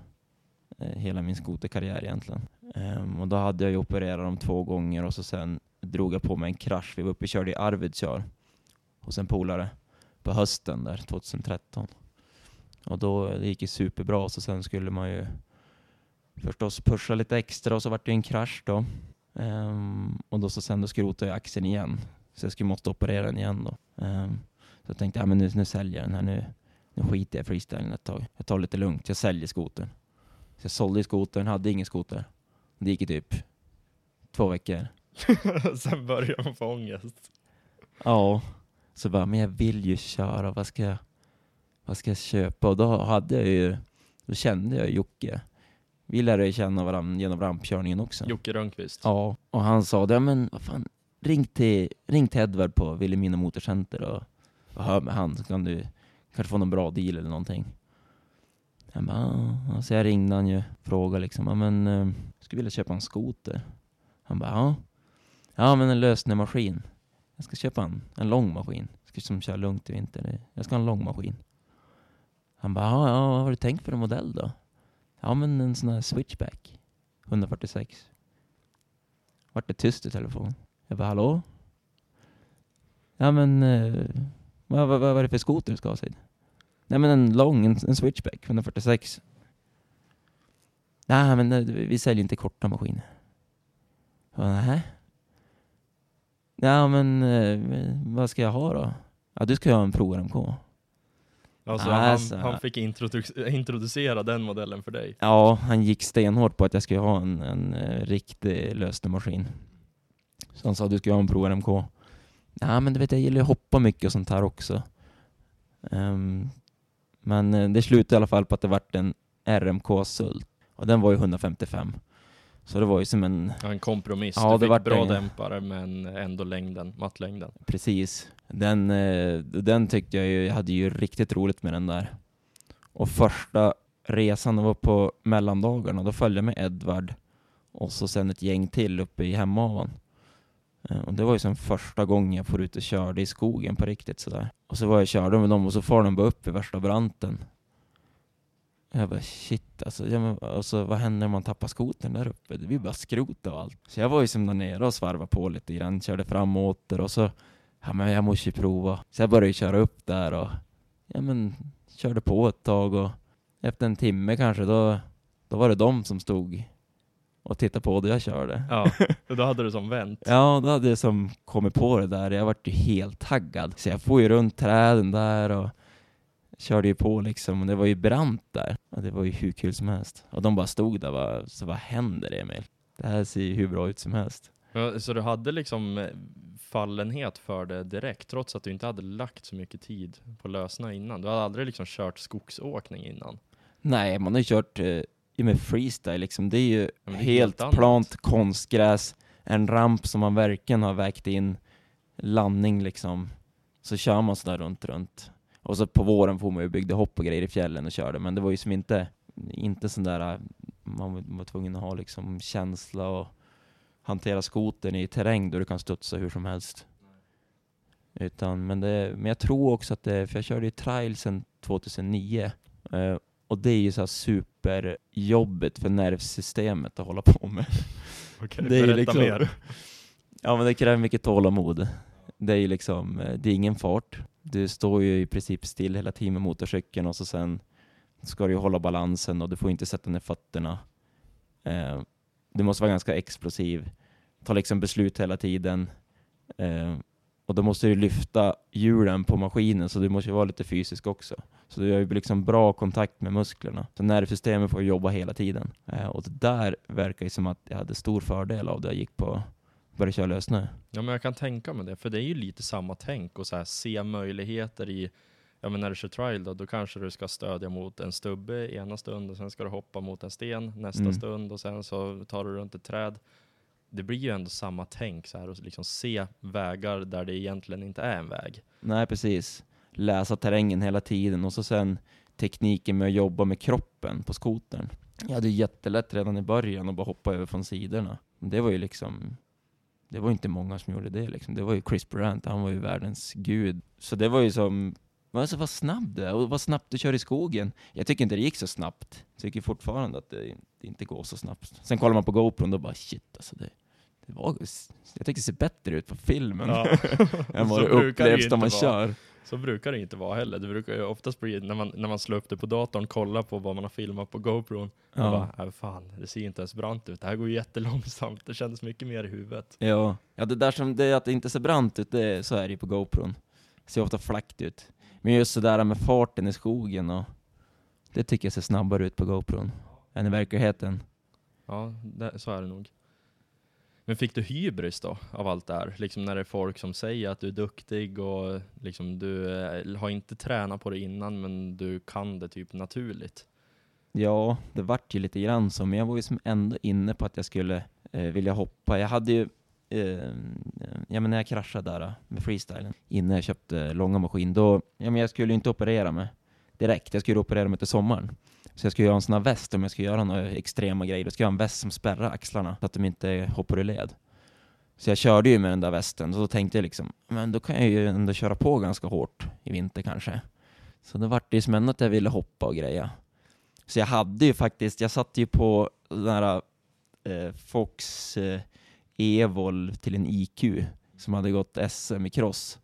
[SPEAKER 2] Eh, hela min skoterkarriär egentligen. Ehm, och då hade jag ju opererat dem två gånger och så sen drog jag på mig en krasch. Vi var uppe och körde i Arvidsjaur hos en polare på hösten där 2013. Och då eh, det gick det superbra och så sen skulle man ju förstås pusha lite extra och så vart det en krasch då. Um, och då så sen då skrotade jag axeln igen. Så jag skulle måste operera den igen då. Um, så jag tänkte, ja men nu, nu säljer jag den här nu. Nu skiter jag i freestylen ett tag. Jag tar det lite lugnt, jag säljer skotern. Så jag sålde skotern, hade ingen skoter. Det gick i typ två veckor. (laughs)
[SPEAKER 1] Sen börjar man få ångest.
[SPEAKER 2] Ja, så bara, men jag vill ju köra, vad ska jag, vad ska jag köpa? Och då hade jag ju, då kände jag Jocke. Vi lärde ju känna varandra genom rampkörningen också.
[SPEAKER 1] Jocke Rönnqvist.
[SPEAKER 2] Ja, och han sa, ja men vad fan, ring till, ring till Edvard på Vilhelmina Motorcenter och, och hör med han så kan du kanske få någon bra deal eller någonting. Jag bara, ja. Så jag ringde han ju frågade liksom, men, jag skulle vilja köpa en skoter. Han bara, ja. Ja men en lösnemaskin Jag ska köpa en, en lång maskin. Jag ska som köra lugnt i vinter. Jag ska ha en lång maskin. Han bara, ja, ja vad har du tänkt för en modell då? Ja men en sån här switchback. 146. Vart det tyst i telefon. Jag bara, hallå? Ja men, eh, vad, vad, vad är det för skoter du ska ha Sid? Nej men en lång, en, en switchback, 146. Nej men eh, vi säljer inte korta maskiner. Bara, Nej. Ja men, eh, vad ska jag ha då? Ja du ska ju ha en Pro RMK.
[SPEAKER 1] Alltså,
[SPEAKER 2] Alltså.
[SPEAKER 1] han, han fick introdu- introducera den modellen för dig.
[SPEAKER 2] Ja, han gick stenhårt på att jag skulle ha en, en uh, riktig lösningsmaskin. Så han sa du ska ha en Pro RMK. Ja, men du vet jag gillar ju att hoppa mycket och sånt här också. Ehm, men eh, det slutade i alla fall på att det vart en RMK Sult. Och den var ju 155. Så det var ju som en,
[SPEAKER 1] Ja, En kompromiss.
[SPEAKER 2] Ja,
[SPEAKER 1] du
[SPEAKER 2] det vart
[SPEAKER 1] bra
[SPEAKER 2] det.
[SPEAKER 1] dämpare men ändå längden, mattlängden.
[SPEAKER 2] precis. Den, eh, den tyckte jag ju, jag hade ju riktigt roligt med den där. Och första resan var på mellandagarna, då följde jag med Edvard och så sen ett gäng till uppe i Hemavan. Eh, Och det var ju som första gången jag får ut och körde i skogen på riktigt sådär. Och så var jag och körde med dem och så far de bara upp i värsta branten. Jag bara shit alltså, ja, men, alltså vad händer om man tappar skotern där uppe? Det blir bara skrot och allt. Så jag var ju som där nere och svarvade på lite grann, körde fram och åter och så, ja men jag måste ju prova. Så jag började köra upp där och, ja men, körde på ett tag och efter en timme kanske då, då var det de som stod och tittade på det jag körde.
[SPEAKER 1] Ja, (laughs) och då hade du som vänt.
[SPEAKER 2] Ja, då hade jag som kommit på det där. Jag vart ju helt taggad. Så jag får ju runt träden där och körde ju på liksom. Och det var ju brant där. Och det var ju hur kul som helst. Och de bara stod där bara, så vad händer Emil? Det här ser ju hur bra ut som helst.
[SPEAKER 1] Ja, Så du hade liksom eh, fallenhet för det direkt, trots att du inte hade lagt så mycket tid på lösna innan? Du hade aldrig liksom kört skogsåkning innan?
[SPEAKER 2] Nej, man har ju kört eh, med freestyle liksom. Det är ju
[SPEAKER 1] det är
[SPEAKER 2] helt,
[SPEAKER 1] helt
[SPEAKER 2] plant konstgräs, en ramp som man verkligen har vägt in, landning liksom. Så kör man sådär runt, runt. Och så på våren får man ju byggde hopp och grejer i fjällen och körde, men det var ju som inte, inte sån där, man var- tvungen att ha liksom känsla och hantera skotern i terräng då du kan studsa hur som helst. Utan, men, det, men jag tror också att det, för jag körde ju trail sedan 2009, eh, och det är ju så här superjobbigt för nervsystemet att hålla på med. (laughs)
[SPEAKER 1] Okej,
[SPEAKER 2] Det är
[SPEAKER 1] berätta
[SPEAKER 2] liksom-
[SPEAKER 1] mer.
[SPEAKER 2] Ja men det kräver mycket tålamod. Det är ju liksom, eh, det är ingen fart. Du står ju i princip still hela tiden med motorcykeln och så sen ska du ju hålla balansen och du får inte sätta ner fötterna. Eh, du måste vara ganska explosiv, ta liksom beslut hela tiden. Eh, och då måste du lyfta hjulen på maskinen så du måste ju vara lite fysisk också. Så du har ju liksom bra kontakt med musklerna. Så nervsystemet får jobba hela tiden. Eh, och det där verkar ju som att jag hade stor fördel av det jag gick på började köra lössnö.
[SPEAKER 1] Ja men jag kan tänka mig det, för det är ju lite samma tänk och så här, se möjligheter i, ja men när du kör trial då, då kanske du ska stödja mot en stubbe ena stund och sen ska du hoppa mot en sten nästa
[SPEAKER 2] Mm.
[SPEAKER 1] stund och sen så tar du runt ett träd. Det blir ju ändå samma tänk så här och liksom se vägar där det egentligen inte är en väg.
[SPEAKER 2] Nej, precis. Läsa terrängen hela tiden och så sen tekniken med att jobba med kroppen på skotern. Jag hade jättelätt redan i början att bara hoppa över från sidorna. Det var ju liksom, det var inte många som gjorde det liksom. Det var ju Chris Brandt, han var ju världens gud. Så det var ju som, alltså vad snabb du är och vad snabbt du kör i skogen. Jag tycker inte det gick så snabbt. Jag tycker fortfarande att det, det inte går så snabbt. Sen kollar man på GoPron och då bara shit alltså det, det var, jag tycker det ser bättre ut på filmen (laughs) än vad
[SPEAKER 1] Så
[SPEAKER 2] det
[SPEAKER 1] brukar det ju
[SPEAKER 2] upplevs när man
[SPEAKER 1] inte vara.
[SPEAKER 2] kör.
[SPEAKER 1] Så brukar det inte vara heller. Det brukar ju oftast bli när man, när man slår upp det på datorn, kollar på vad man har filmat på GoPron. Ja.
[SPEAKER 2] Ja.
[SPEAKER 1] bara, äh, fan, det ser inte ens brant ut. Det här går ju jättelångsamt. Det kändes mycket mer i huvudet.
[SPEAKER 2] Ja. ja, det där som det att det inte ser brant ut, det, så är det ju på GoPron. Det ser ofta flackt ut. Men just det där med farten i skogen och det tycker jag ser snabbare ut på GoPron än i verkligheten.
[SPEAKER 1] Ja, det, så är det nog. Men fick du hybris då, av allt det här? Liksom när det är folk som säger att du är duktig och liksom du eh, har inte tränat på det innan, men du kan det typ naturligt.
[SPEAKER 2] Ja, det vart ju lite grann så, men jag var ju som ändå inne på att jag skulle eh, vilja hoppa. Jag hade ju, eh, ja men när jag kraschade där eh, med freestylen, innan jag köpte långa maskin, då, ja men jag skulle ju inte operera mig direkt, jag skulle operera mig till sommaren. Så jag skulle göra en sån här väst om jag ska göra några extrema grejer, då ska jag ha en väst som spärrar axlarna så att de inte hoppar ur led. Så jag körde ju med den där västen, och då tänkte jag liksom, men då kan jag ju ändå köra på ganska hårt i vinter kanske. Så då vart det ju som ändå att jag ville hoppa och greja. Så jag hade ju faktiskt, jag satt ju på den här eh, Fox eh, Evol till en IQ som hade gått SM i cross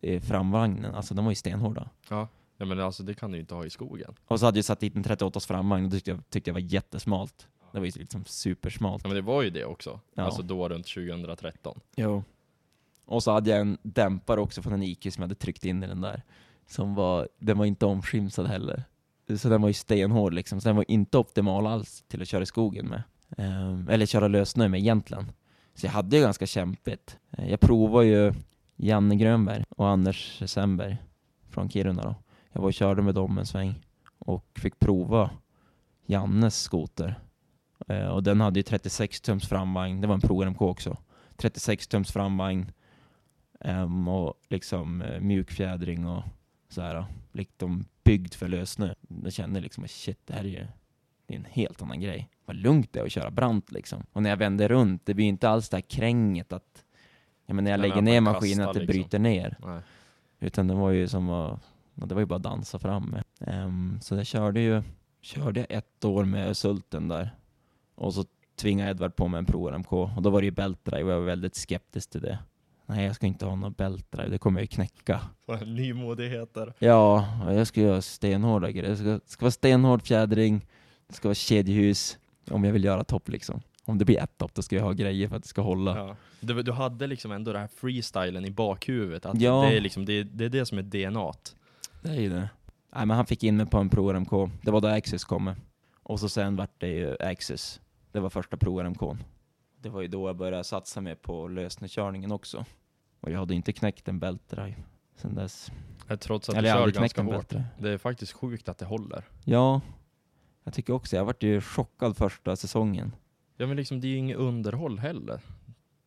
[SPEAKER 2] i framvagnen, alltså de var ju stenhårda.
[SPEAKER 1] Ja. Ja men alltså det kan du ju inte ha i skogen.
[SPEAKER 2] Och så hade jag satt dit en 38 framvagn och det tyckte jag, tyckte jag var jättesmalt. Det var ju liksom supersmalt.
[SPEAKER 1] Ja men det var ju det också.
[SPEAKER 2] Ja.
[SPEAKER 1] Alltså då runt 2013.
[SPEAKER 2] Jo. Och så hade jag en dämpare också från en IQ som jag hade tryckt in i den där. Som var, den var inte omskimsad heller. Så den var ju stenhård liksom, så den var inte optimal alls till att köra i skogen med. Ehm, eller köra lössnö med egentligen. Så jag hade ju ganska kämpigt. Eh, Jag provade ju Janne Grönberg och Anders Semberg från Kiruna då. Jag var och körde med dem en sväng och fick prova Jannes skoter. Eh, och den hade ju 36 tums framvagn, det var en Pro RMK också. 36 tums framvagn ehm, och liksom eh, mjukfjädring och så här, liksom byggd för lössnö. Jag kände liksom att shit, det här är ju det är en helt annan grej. Vad lugnt det är att köra brant liksom. Och när jag vände runt, det blir inte alls det här kränget att ja, men när jag
[SPEAKER 1] Nej,
[SPEAKER 2] lägger ner maskinen att det
[SPEAKER 1] liksom.
[SPEAKER 2] bryter ner.
[SPEAKER 1] Nej.
[SPEAKER 2] Utan det var ju som att, det var ju bara att dansa fram. Ehm, så jag körde ju, körde ett år med Sulten där. Och så tvingade Edvard på mig en Pro RMK. Och då var det ju bältdrive och jag var väldigt skeptisk till det. Nej, jag ska inte ha någon bältdrive, det kommer jag ju knäcka.
[SPEAKER 1] Nymodigheter.
[SPEAKER 2] Ja, jag ska göra stenhårda grejer. Det ska, ska vara stenhård fjädring, det ska vara kedjehus, om jag vill göra topp liksom. Om det blir ett topp, då ska jag ha grejer för att det ska hålla.
[SPEAKER 1] Ja. Du, du hade liksom ändå den här freestylen i bakhuvudet, att
[SPEAKER 2] Ja.
[SPEAKER 1] det, är liksom, det, det är det som är DNA.
[SPEAKER 2] Det är ju det. Nej, men han fick in mig på en Pro RMK. Det var då Access kom. Och så sen vart det ju Access. Det var första Pro RMK. Det var ju då jag började satsa mer på lösnekörningen också. Och jag hade inte knäckt en bältdrive sen dess.
[SPEAKER 1] Trots att
[SPEAKER 2] Eller
[SPEAKER 1] du kör ganska hårt. Det är faktiskt sjukt att det håller.
[SPEAKER 2] Ja, jag tycker också. Jag vart ju chockad första säsongen.
[SPEAKER 1] Ja men liksom, det är ju inget underhåll heller.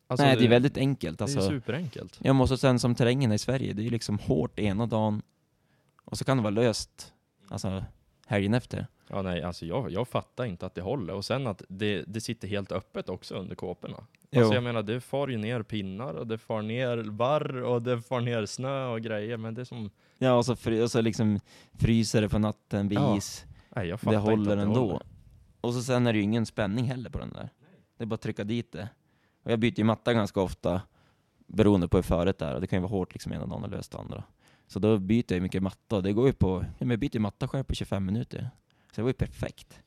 [SPEAKER 1] Alltså,
[SPEAKER 2] Nej, det är väldigt enkelt.
[SPEAKER 1] Det är
[SPEAKER 2] Alltså,
[SPEAKER 1] superenkelt.
[SPEAKER 2] jag måste sen som terrängen i Sverige, det är ju liksom hårt ena dagen och så kan det vara löst alltså, helgen efter.
[SPEAKER 1] Ja nej, alltså jag, jag fattar inte att det håller. Och sen att det, det sitter helt öppet också under kåporna. Alltså jag menar, det far ju ner pinnar och det far ner barr och det far ner snö och grejer, men det är som,
[SPEAKER 2] Ja, och så, fry, och så liksom fryser det på natten vid
[SPEAKER 1] Ja,
[SPEAKER 2] is.
[SPEAKER 1] nej jag
[SPEAKER 2] Det
[SPEAKER 1] inte
[SPEAKER 2] håller
[SPEAKER 1] att det
[SPEAKER 2] ändå.
[SPEAKER 1] håller.
[SPEAKER 2] Och så sen är det ju ingen spänning heller på den där. Det är bara att trycka dit det. Och jag byter ju matta ganska ofta beroende på hur föret är. Och det kan ju vara hårt liksom ena dagen och löst andra. Så då byter jag ju mycket matta och det går ju på, jag byter ju matta själv på 25 minuter. Så det var ju perfekt.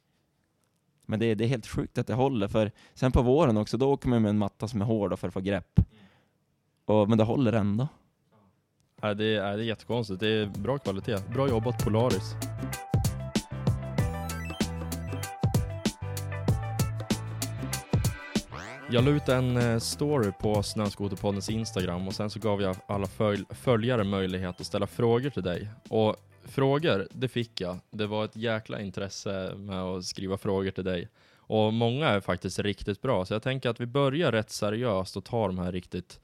[SPEAKER 2] Men det, är- det är helt sjukt att det håller för sen på våren också, då åker man med en matta som är hård för att få grepp. Och, men det håller ändå.
[SPEAKER 1] Det, är, det är jättekonstigt. Det är bra kvalitet. Bra jobbat Polaris. Jag la ut en eh, story på Snöskoterpoddens Instagram och sen så gav jag alla följ följare möjlighet att ställa frågor till dig. Och frågor, det fick jag. Det var ett jäkla intresse med att skriva frågor till dig. Och många är faktiskt riktigt bra, så jag tänker att vi börjar rätt seriöst och tar de här riktigt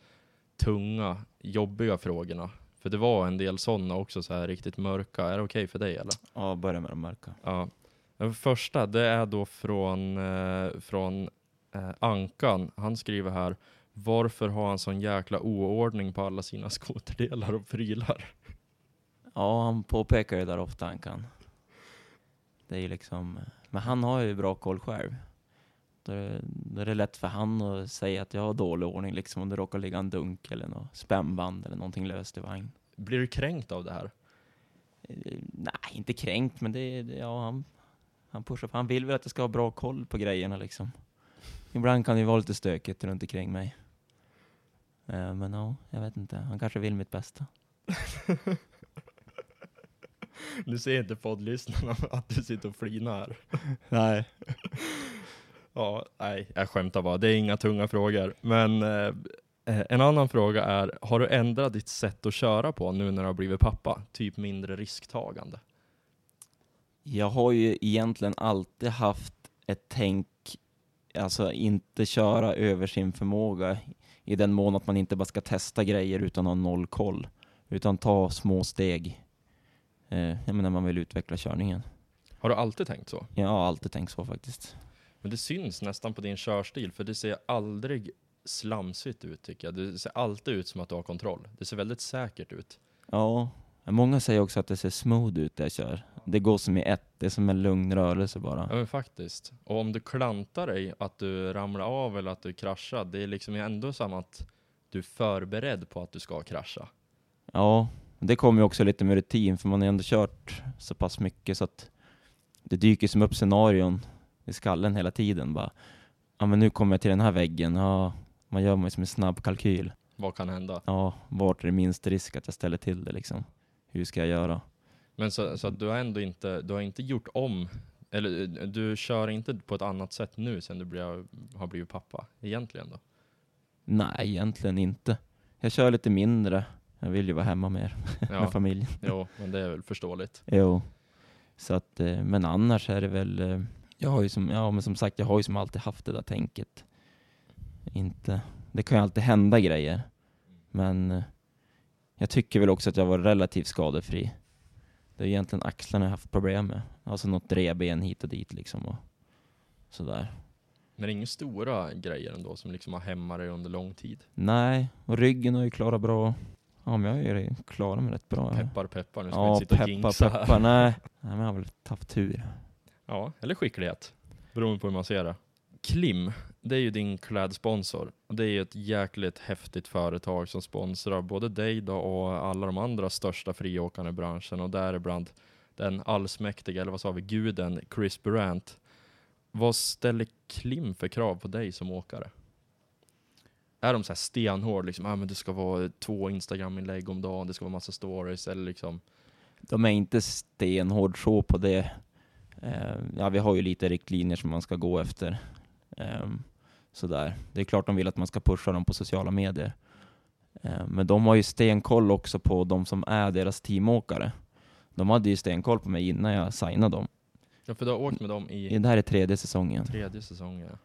[SPEAKER 1] tunga, jobbiga frågorna. För det var en del sådana också, så här riktigt mörka. Är det okej för dig eller?
[SPEAKER 2] Ja, börja med de mörka.
[SPEAKER 1] Ja. Den första, det är då från, eh, från eh, Ankan. Han skriver här, varför har han sån jäkla oordning på alla sina (laughs) skoterdelar och prylar?
[SPEAKER 2] Ja, han påpekar det där ofta han kan. Det är ju liksom, men han har ju bra koll själv. Då är, det, då är det lätt för han att säga att jag har dålig ordning liksom om det råkar ligga en dunk eller något spännband eller någonting löst i vagn.
[SPEAKER 1] Blir du kränkt av det här?
[SPEAKER 2] Eh, Nej, inte kränkt, men det- ja, han, han pushar på. Han vill väl att jag ska ha bra koll på grejerna liksom. Ibland kan det ju vara lite stökigt runt omkring mig. Eh, Men ja, jag vet inte. Han kanske vill mitt bästa. (laughs)
[SPEAKER 1] Nu ser inte poddlyssnarna att du sitter och flinar. (laughs)
[SPEAKER 2] Nej. (laughs)
[SPEAKER 1] Ja, nej, jag skämtar bara. Det är inga tunga frågor. Men eh, eh, en annan fråga är, har du ändrat ditt sätt att köra på nu när du har blivit pappa? Typ mindre risktagande?
[SPEAKER 2] Jag har ju egentligen alltid haft ett tänk, alltså inte köra över sin förmåga i den mån att man inte bara ska testa grejer utan ha noll koll. Utan ta små steg. Eh, menar man vill utveckla körningen.
[SPEAKER 1] Har du alltid tänkt så?
[SPEAKER 2] Jag har alltid tänkt så faktiskt.
[SPEAKER 1] Men det syns nästan på din körstil, för det ser aldrig slamsigt ut tycker jag. Det ser alltid ut som att du har kontroll. Det ser väldigt säkert ut.
[SPEAKER 2] Ja, många säger också att det ser smooth ut när jag kör. Det går som i ett, det är som en lugn rörelse bara.
[SPEAKER 1] Ja men faktiskt. Och om du klantar dig, att du ramlar av eller att du kraschar, det är liksom ändå som att du är förberedd på att du ska krascha.
[SPEAKER 2] Ja, det kommer ju också lite med rutin för man har ju ändå kört så pass mycket så att det dyker som upp scenarion i skallen hela tiden bara. Ja men nu kommer jag till den här väggen, ja man gör man ju som en snabb kalkyl.
[SPEAKER 1] Vad kan hända?
[SPEAKER 2] Ja, vart är det minst risk att jag ställer till det liksom? Hur ska jag göra?
[SPEAKER 1] Men så, så att du har ändå inte, du har inte gjort om, eller du kör inte på ett annat sätt nu sen du blev, har blivit pappa, egentligen då?
[SPEAKER 2] Nej, egentligen inte. Jag kör lite mindre. Jag vill ju vara hemma mer (laughs)
[SPEAKER 1] Ja,
[SPEAKER 2] med familjen.
[SPEAKER 1] jo, men det är väl förståeligt.
[SPEAKER 2] Jo. Så att, eh, men annars är det väl, eh, jag har ju som, ja men som sagt, jag har ju som alltid haft det där tänket. Inte, det kan ju alltid hända grejer. Men eh, jag tycker väl också att jag var relativt skadefri. Det är egentligen axlarna jag haft problem med. Alltså något revben hit och dit liksom och sådär.
[SPEAKER 1] Men det är inga stora grejer ändå som liksom har hämmat dig under lång tid.
[SPEAKER 2] Nej, och ryggen har ju klarat bra. Ja, men jag har ju klarat mig rätt bra.
[SPEAKER 1] Peppar peppar, nu ska
[SPEAKER 2] ja,
[SPEAKER 1] inte sitta och
[SPEAKER 2] peppar
[SPEAKER 1] jinxa här.
[SPEAKER 2] peppar. Nej. Nej, men jag har väl haft tur.
[SPEAKER 1] Ja, eller skicklighet. Beroende på hur man ser det. Klim, det är ju din klädsponsor. Det är ju ett jäkligt häftigt företag som sponsrar både dig då och alla de andra största friåkarna i branschen och däribland den allsmäktiga, eller vad sa vi, guden Chris Burant. Vad ställer Klim för krav på dig som åkare? Är de så här stenhård, liksom, ah, men det ska vara två Instagram-inlägg om dagen, det ska vara massa stories, eller liksom,
[SPEAKER 2] De är inte stenhård så på det. Eh, ja, vi har ju lite riktlinjer som man ska gå efter. Eh, sådär. Det är klart de vill att man ska pusha dem på sociala medier. Eh, men de har ju stenkoll också på de som är deras teamåkare. De hade ju stenkoll på mig innan jag signade dem.
[SPEAKER 1] ja, för du har åkt med dem i
[SPEAKER 2] Det här är tredje säsongen.
[SPEAKER 1] tredje säsongen. ja.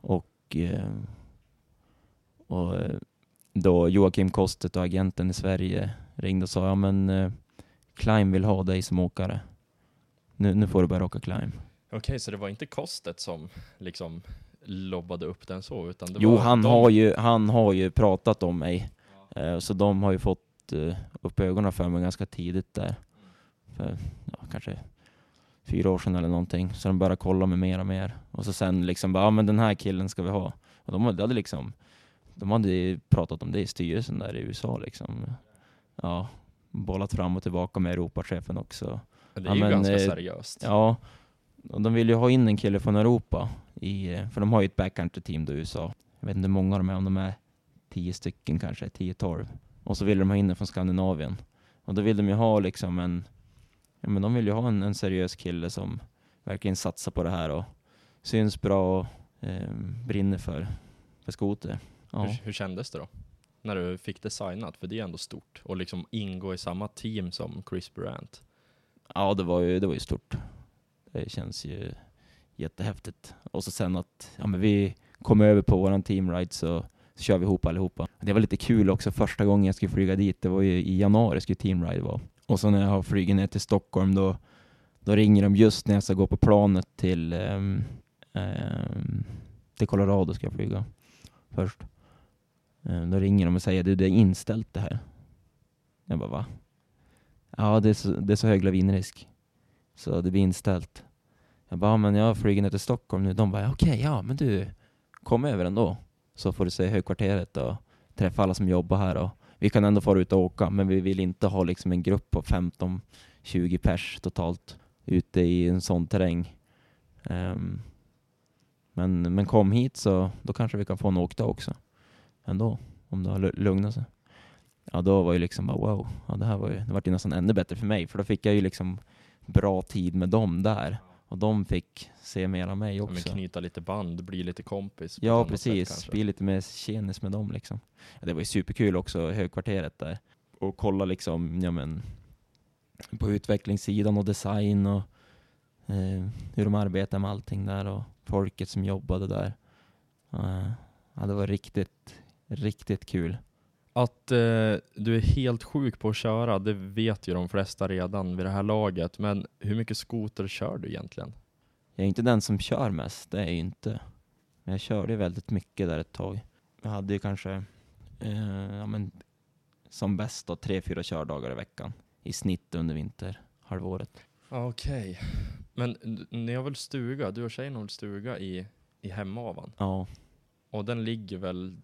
[SPEAKER 2] Och, eh, och eh, då Joakim Kostet och agenten i Sverige ringde och sa ja men eh, Climb vill ha dig som åkare. Nu, nu får du börja åka Climb.
[SPEAKER 1] Okej, så det var inte kostet som liksom lobbade upp den så, utan det
[SPEAKER 2] Jo,
[SPEAKER 1] var
[SPEAKER 2] han
[SPEAKER 1] de-
[SPEAKER 2] har, ju, han har ju pratat om mig. Eh, så de har ju fått eh, upp ögonen för mig ganska tidigt där. För ja, kanske fyra år sedan eller någonting. Så de började kolla mig mer och mer. Och så sen liksom bara, ja men den här killen ska vi ha. Och de hade liksom, de hade pratat om det i styrelsen där i USA liksom. Ja, bollat fram och tillbaka med Europachefen också.
[SPEAKER 1] Det
[SPEAKER 2] Ja,
[SPEAKER 1] är ju
[SPEAKER 2] men,
[SPEAKER 1] ganska
[SPEAKER 2] eh,
[SPEAKER 1] seriöst.
[SPEAKER 2] Ja, och de vill ju ha in en kille från Europa, i, för de har ju ett backcountry-team då i USA. Jag vet inte hur många de är, om de är tio stycken kanske, 10-12. Och så vill de ha in en från Skandinavien. Och då vill de ju ha liksom en, ja men de vill ju ha en, en seriös kille som verkligen satsar på det här och syns bra och eh, brinner för, för skoter. Ja.
[SPEAKER 1] Hur, hur kändes det då? När du fick det signat? För det är ändå stort. Och liksom ingå i samma team som Chris Durant.
[SPEAKER 2] Ja, det var ju, det var ju stort. Det känns ju jättehäftigt. Och så sen att ja, men vi kom över på våran teamride så, så kör vi ihop allihopa. Det var lite kul också första gången jag skulle flyga dit. Det var ju i januari skulle teamride vara. Och så när jag har flugit ner till Stockholm då, då ringer de just när jag ska gå på planet till, um, um, till Colorado ska jag flyga först. Um, då ringer de och säger du det är inställt det här. Jag bara va? Ja, det är så, det är så hög lavinrisk. Så det blir inställt. Jag bara, men jag flyger ner till Stockholm nu. De bara, okej, ja men du, kom över ändå. Så får du se högkvarteret och träffa alla som jobbar här. Och vi kan ändå fara ut och åka, men vi vill inte ha liksom en grupp på 15-20 pers totalt ute i en sån terräng. Um, men, men kom hit så då kanske vi kan få en åkdag också. Ändå, om det har lugnat sig. Ja, då var ju liksom bara wow, ja, det här var ju, det var ju nästan ännu bättre för mig, för då fick jag ju liksom bra tid med dem där. Och de fick se mer av mig
[SPEAKER 1] Ja,
[SPEAKER 2] också.
[SPEAKER 1] knyta lite band, bli lite kompis.
[SPEAKER 2] Ja,
[SPEAKER 1] sätt
[SPEAKER 2] precis.
[SPEAKER 1] kanske.
[SPEAKER 2] Bli lite mer tjenis med dem liksom. Ja, det var ju superkul också, högkvarteret där. Och kolla liksom, ja men, på utvecklingssidan och design och eh, hur de arbetar med allting där och folket som jobbade där. Eh, ja, det var riktigt, riktigt kul.
[SPEAKER 1] Att eh, du är helt sjuk på att köra, det vet ju de flesta redan vid det här laget. Men hur mycket skoter kör du egentligen?
[SPEAKER 2] Jag är inte den som kör mest, det är jag inte. Men jag körde väldigt mycket där ett tag. Jag hade ju kanske, eh, ja men, som bäst då, tre, fyra kördagar i veckan. I snitt under vinterhalvåret.
[SPEAKER 1] Okej. Men n- ni har väl stuga? Du och tjejen har väl stuga i, i Hemavan?
[SPEAKER 2] Ja,
[SPEAKER 1] Och den ligger väl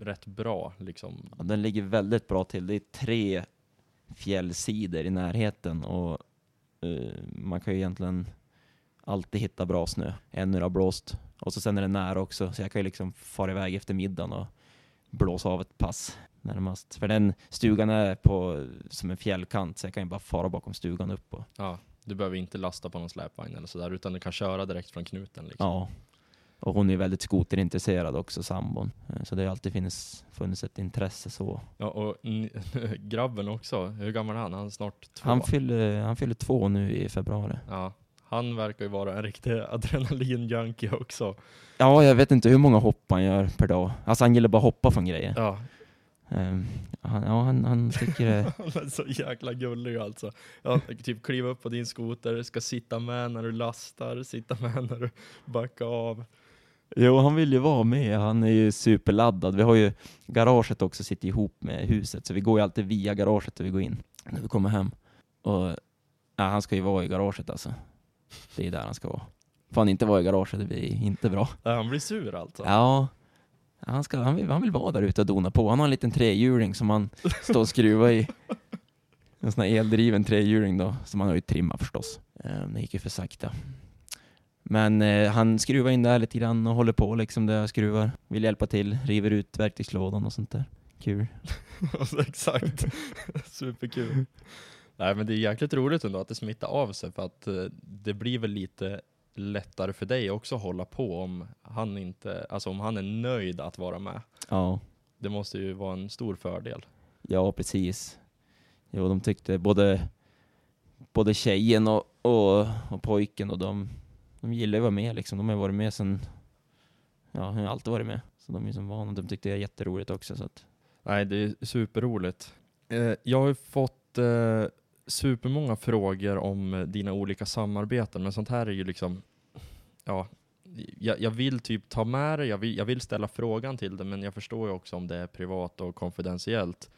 [SPEAKER 1] rätt bra liksom?
[SPEAKER 2] ja, den ligger väldigt bra till. Det är tre fjällsidor i närheten och eh, man kan ju egentligen alltid hitta bra snö. Än när det har blåst. Och så sen är det nära också, så jag kan ju liksom fara iväg efter middagen och blåsa av ett pass närmast. För den stugan är på som en fjällkant, så jag kan ju bara fara bakom stugan upp och
[SPEAKER 1] Ja, du behöver inte lasta på någon släpvagn eller sådär, utan du kan köra direkt från knuten liksom.
[SPEAKER 2] ja. Och hon är väldigt skoterintresserad också, sambon. Eh, Så det har alltid funnits, funnits ett intresse så.
[SPEAKER 1] Ja, och (laughs) grabben också, hur gammal är han? Han är snart två.
[SPEAKER 2] Han fyller, han fyller två nu i februari.
[SPEAKER 1] Ja, han verkar ju vara en riktig adrenalin-junkie också.
[SPEAKER 2] Ja, jag vet inte hur många hopp han gör per dag. Alltså han gillar bara hoppa från grejer.
[SPEAKER 1] Ja,
[SPEAKER 2] Ehm, han, ja, han, han tycker det... (laughs)
[SPEAKER 1] han är så jäkla gullig alltså. Ja, typ kliva upp på din skoter, ska sitta med när du lastar, sitta med när du backar av.
[SPEAKER 2] Jo, han vill ju vara med. Han är ju superladdad. Vi har ju garaget också sitter ihop med huset, så vi går ju alltid via garaget när vi går in, när vi kommer hem. Och ja, han ska ju vara i garaget alltså. Det är där han ska vara. Får han inte vara i garaget, det blir inte bra.
[SPEAKER 1] Han blir sur alltså?
[SPEAKER 2] Ja, han, ska, han, vill, han vill vara där ute och dona på. Han har en liten trehjuling som han står och skruvar i. En sån här eldriven trehjuling då, som han har ju trimmat förstås. Eh, Det gick ju för sakta. Men eh, han skruvar in där lite grann och håller på liksom där jag skruvar. Vill hjälpa till, river ut verktygslådan och sånt där. Kul. (laughs)
[SPEAKER 1] Alltså, exakt. (laughs) Superkul. Nej men det är jäkligt roligt ändå att det smittar av sig för att eh, det blir väl lite lättare för dig också att hålla på om han inte, alltså om han är nöjd att vara med.
[SPEAKER 2] Ja,
[SPEAKER 1] Det måste ju vara en stor fördel.
[SPEAKER 2] ja precis. Jo, de tyckte både, både tjejen och, och, och pojken och de, de gillar ju att vara med liksom. De har varit med sen, ja, de har alltid varit med. Så de är som vana. De tyckte det är jätteroligt också. Så att,
[SPEAKER 1] Nej, det är superroligt. Eh, jag har ju fått eh, supermånga frågor om eh, dina olika samarbeten, men sånt här är ju liksom, ja, jag, jag vill typ ta med det, jag vill, jag vill ställa frågan till det, men jag förstår ju också om det är privat och konfidentiellt.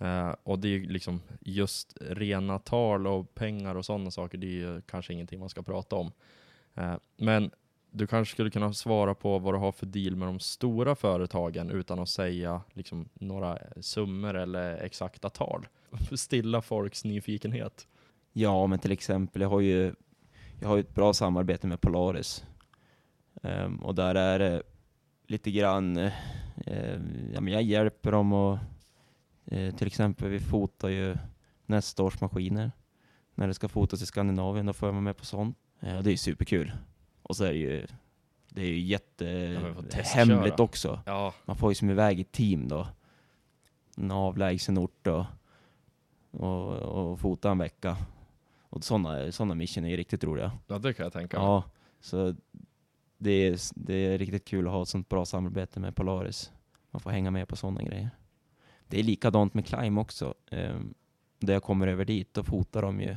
[SPEAKER 1] Uh, och det är ju liksom just rena tal och pengar och sådana saker, det är ju kanske ingenting man ska prata om. Eh, men du kanske skulle kunna svara på vad du har för deal med de stora företagen utan att säga liksom, några summor eller exakta tal. (laughs) Stilla folks nyfikenhet.
[SPEAKER 2] ja, men till exempel, jag har ju, jag har ju ett bra samarbete med Polaris. Um, och där är det lite grann, uh, ja, men jag hjälper dem och uh, till exempel, vi fotar ju nästa års maskiner. När det ska fotas i Skandinavien, då får jag vara med på sånt. Eh, och det är superkul. Och så är det ju, det är ju jättehemligt också.
[SPEAKER 1] Ja,
[SPEAKER 2] Man får ju som iväg ett team då. En avlägsen ort då. Och, och fota en vecka. Och sådana såna mission är ju riktigt roliga.
[SPEAKER 1] ja det kan jag tänka mig.
[SPEAKER 2] Ja, så det är, det är riktigt kul att ha ett sånt bra samarbete med Polaris. Man får hänga med på sådana grejer. Det är likadant med Climb också. Um, där jag kommer över dit, då fotar de ju.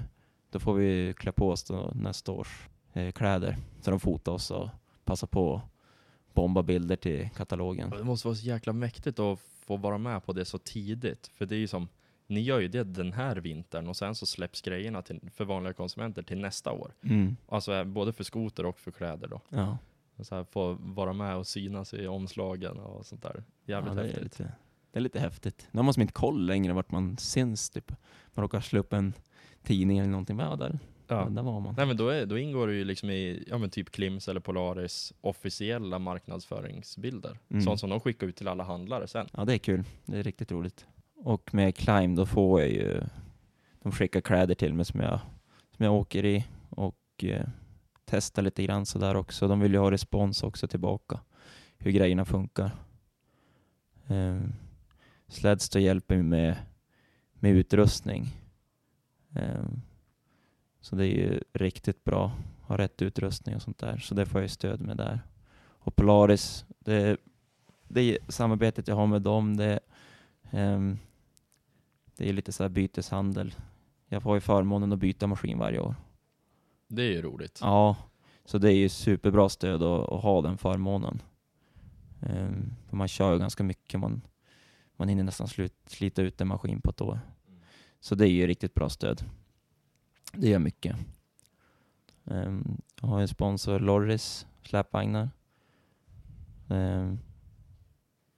[SPEAKER 2] Då får vi klä på oss nästa års eh, kläder. Så de fotar oss och passar på att bomba bilder till katalogen.
[SPEAKER 1] Det måste vara så jäkla mäktigt att få vara med på det så tidigt. För det är ju som, ni gör ju det den här vintern och sen så släpps grejerna till, för vanliga konsumenter till nästa år.
[SPEAKER 2] Mm.
[SPEAKER 1] Alltså eh, både för skoter och för kläder då.
[SPEAKER 2] Ja.
[SPEAKER 1] Så här, få vara med och synas i omslagen och sånt där. Jävligt
[SPEAKER 2] ja, det, är
[SPEAKER 1] häftigt.
[SPEAKER 2] lite, det är lite häftigt. Nu har man som inte koll längre vart man syns. Typ. Man råkar slå upp en tidning eller någonting. Ja, där,
[SPEAKER 1] Ja.
[SPEAKER 2] där var man.
[SPEAKER 1] Nej men då, är, då ingår det ju liksom i ja, men typ Klims eller Polaris officiella marknadsföringsbilder.
[SPEAKER 2] Mm.
[SPEAKER 1] Sånt som de skickar ut till alla handlare sen.
[SPEAKER 2] Ja, det är kul. Det är riktigt roligt. Och med Climb, då får jag ju... De skickar kläder till mig som jag, som jag åker i och eh, testar lite grann sådär också. De vill ju ha respons också tillbaka, hur grejerna funkar. Eh, Sledster hjälper mig med, med utrustning. Eh, så det är ju riktigt bra ha rätt utrustning och sånt där. Så det får jag ju stöd med där. Och Polaris, det, det samarbetet jag har med dem, det, ehm, det är lite så här byteshandel. Jag får ju förmånen att byta maskin varje år.
[SPEAKER 1] Det är ju roligt.
[SPEAKER 2] Ja, så det är ju superbra stöd att, att ha den förmånen. Ehm, för man kör ju ganska mycket, man, man hinner nästan slut, slita ut en maskin på ett år. Så det är ju riktigt bra stöd. Det gör mycket. Ehm, jag har en sponsor, Lorris släpvagnar.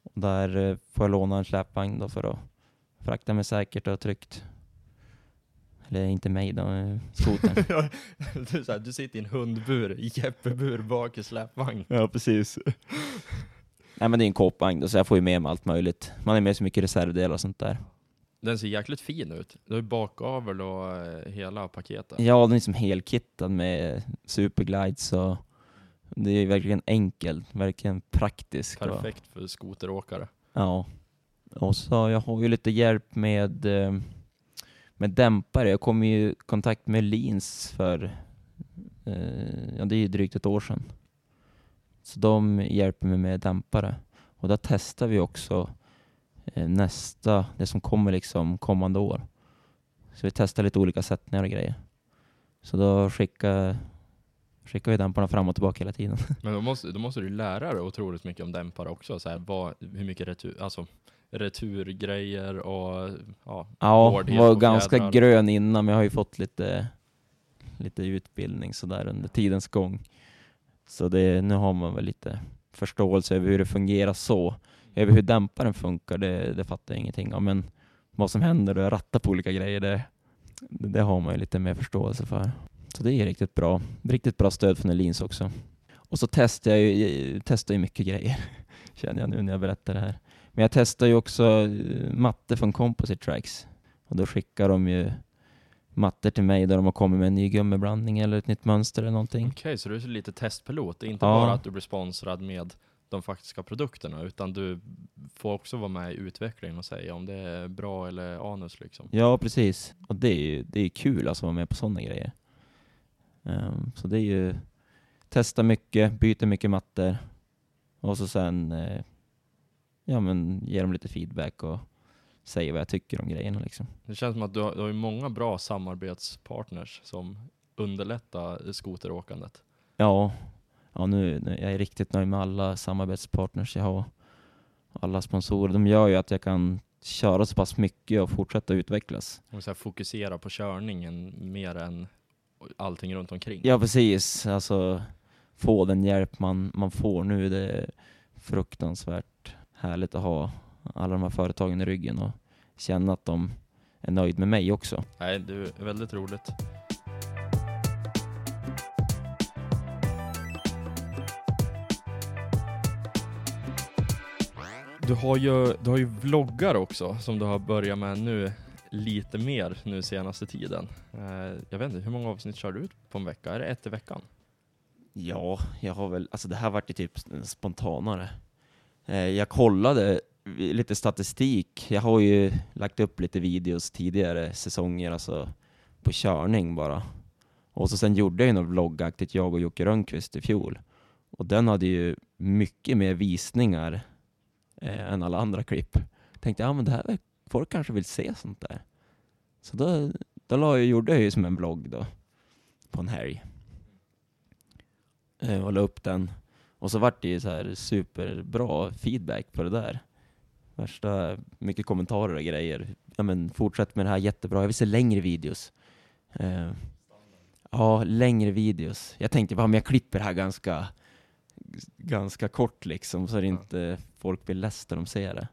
[SPEAKER 2] Och där eh, får jag låna en släpvagn då för att frakta mig säkert och tryggt. Eller inte mig då, eh, skotern. (laughs)
[SPEAKER 1] du, så här, du sitter i en hundbur, Jeppebur bak i släpvagn.
[SPEAKER 2] Ja, precis. Nej men det är en kåpvagn då, så jag får ju med mig allt möjligt. Man är med så mycket reservdelar och sånt där.
[SPEAKER 1] Den ser jäkligt fin ut. Du har ju bakavel och eh, hela paketet.
[SPEAKER 2] Ja, den är som helkittad med superglides och det är verkligen enkelt, verkligen praktiskt.
[SPEAKER 1] Perfekt för skoteråkare.
[SPEAKER 2] Ja. Och så jag har ju lite hjälp med, eh, med dämpare. Jag kom ju i kontakt med Lins för, eh, ja det är ju drygt ett år sedan. Så de hjälper mig med dämpare. Och där testar vi också nästa, det som kommer liksom kommande år. Så vi testar lite olika sättningar och grejer. Så då skickar, skickar vi dämparna fram och tillbaka hela tiden. (laughs)
[SPEAKER 1] Men då måste, då måste du lära dig otroligt mycket om dämpare också. Så här, vad, hur mycket retur, alltså, returgrejer och ja,
[SPEAKER 2] Ja, var
[SPEAKER 1] och
[SPEAKER 2] ganska
[SPEAKER 1] fjädrar.
[SPEAKER 2] grön innan, men jag har ju fått lite, lite utbildning sådär under tidens gång. Så det, nu har man väl lite förståelse över hur det fungerar så. Över hur dämparen funkar, det, det fattar jag ingenting av. Men vad som händer då jag rattar på olika grejer, det, det har man ju lite mer förståelse för. Så det är riktigt bra. Riktigt bra stöd från Elins också. Och så testar jag ju testar ju mycket grejer, (laughs) känner jag nu när jag berättar det här. Men jag testar ju också eh, matte från Composite Tracks. Och då skickar de ju mattor till mig där de har kommit med en ny gummiblandning eller ett nytt mönster eller någonting.
[SPEAKER 1] Okej, så du är lite testpilot. Det är inte
[SPEAKER 2] Ja.
[SPEAKER 1] bara att du blir sponsrad med de faktiska produkterna, utan du får också vara med i utvecklingen och säga om det är bra eller anus liksom.
[SPEAKER 2] Ja, precis. Och det är ju det är kul alltså att vara med på sådana grejer. Ehm, så det är ju testa mycket, byta mycket mattor och så sen eh, ja, men ge dem lite feedback och säga vad jag tycker om grejerna liksom.
[SPEAKER 1] Det känns som att du har, du har många bra samarbetspartners som underlättar skoteråkandet.
[SPEAKER 2] Ja, ja nu, nu jag är riktigt nöjd med alla samarbetspartners jag har. Alla sponsorer, de gör ju att jag kan köra så pass mycket och fortsätta utvecklas.
[SPEAKER 1] Och så fokusera på körningen mer än allting runt omkring.
[SPEAKER 2] Ja, precis. Alltså, få den hjälp man, man får nu, det är fruktansvärt härligt att ha alla de här företagen i ryggen och känna att de är nöjd med mig också.
[SPEAKER 1] Nej, det är väldigt roligt. Du har ju, du har ju vloggar också som du har börjat med nu lite mer nu senaste tiden. Eh, jag vet inte, hur många avsnitt kör du ut på en vecka? Är det ett i veckan?
[SPEAKER 2] Ja, jag har väl, alltså det här vart ju typ spontanare. Eh, jag kollade lite statistik. Jag har ju lagt upp lite videos tidigare säsonger, alltså på körning bara. Och så sen gjorde jag ju något vloggaktigt, jag och Jocke Rönnqvist i fjol. Och den hade ju mycket mer visningar eh, än alla andra klipp. Tänkte, ja men det här, folk kanske vill se sånt där. Så då, då la jag, gjorde jag ju som en vlogg då, på en helg eh, och la upp den. Och så vart det ju så här superbra feedback på det där. Värsta, mycket kommentarer och grejer. Ja men fortsätt med det här, jättebra. Jag vill se längre videos. Eh, ja, längre videos. Jag tänkte bara men jag klipper det här ganska, ganska kort liksom, så
[SPEAKER 1] Ja.
[SPEAKER 2] inte folk blir less när de ser det.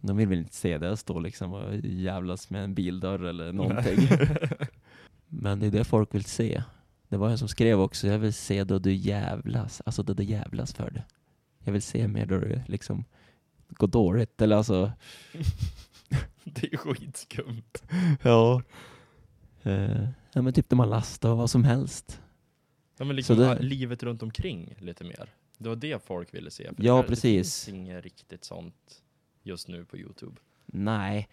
[SPEAKER 2] De vill väl inte se det, står liksom och jävlas med en bildörr eller någonting. (laughs) Men det är det folk vill se. Det var en som skrev också, jag vill se då du jävlas, alltså då du jävlas för det. Jag vill se mer då du liksom går dåligt, eller alltså, (laughs)
[SPEAKER 1] det är skitskumt.
[SPEAKER 2] ja. Eh, ja men typ när man lastar och vad som helst.
[SPEAKER 1] Ja, men liksom
[SPEAKER 2] det-
[SPEAKER 1] livet runt omkring lite mer. Det var det folk ville se.
[SPEAKER 2] Ja,
[SPEAKER 1] det,
[SPEAKER 2] precis.
[SPEAKER 1] Det finns inget riktigt sånt just nu på Youtube.
[SPEAKER 2] Nej,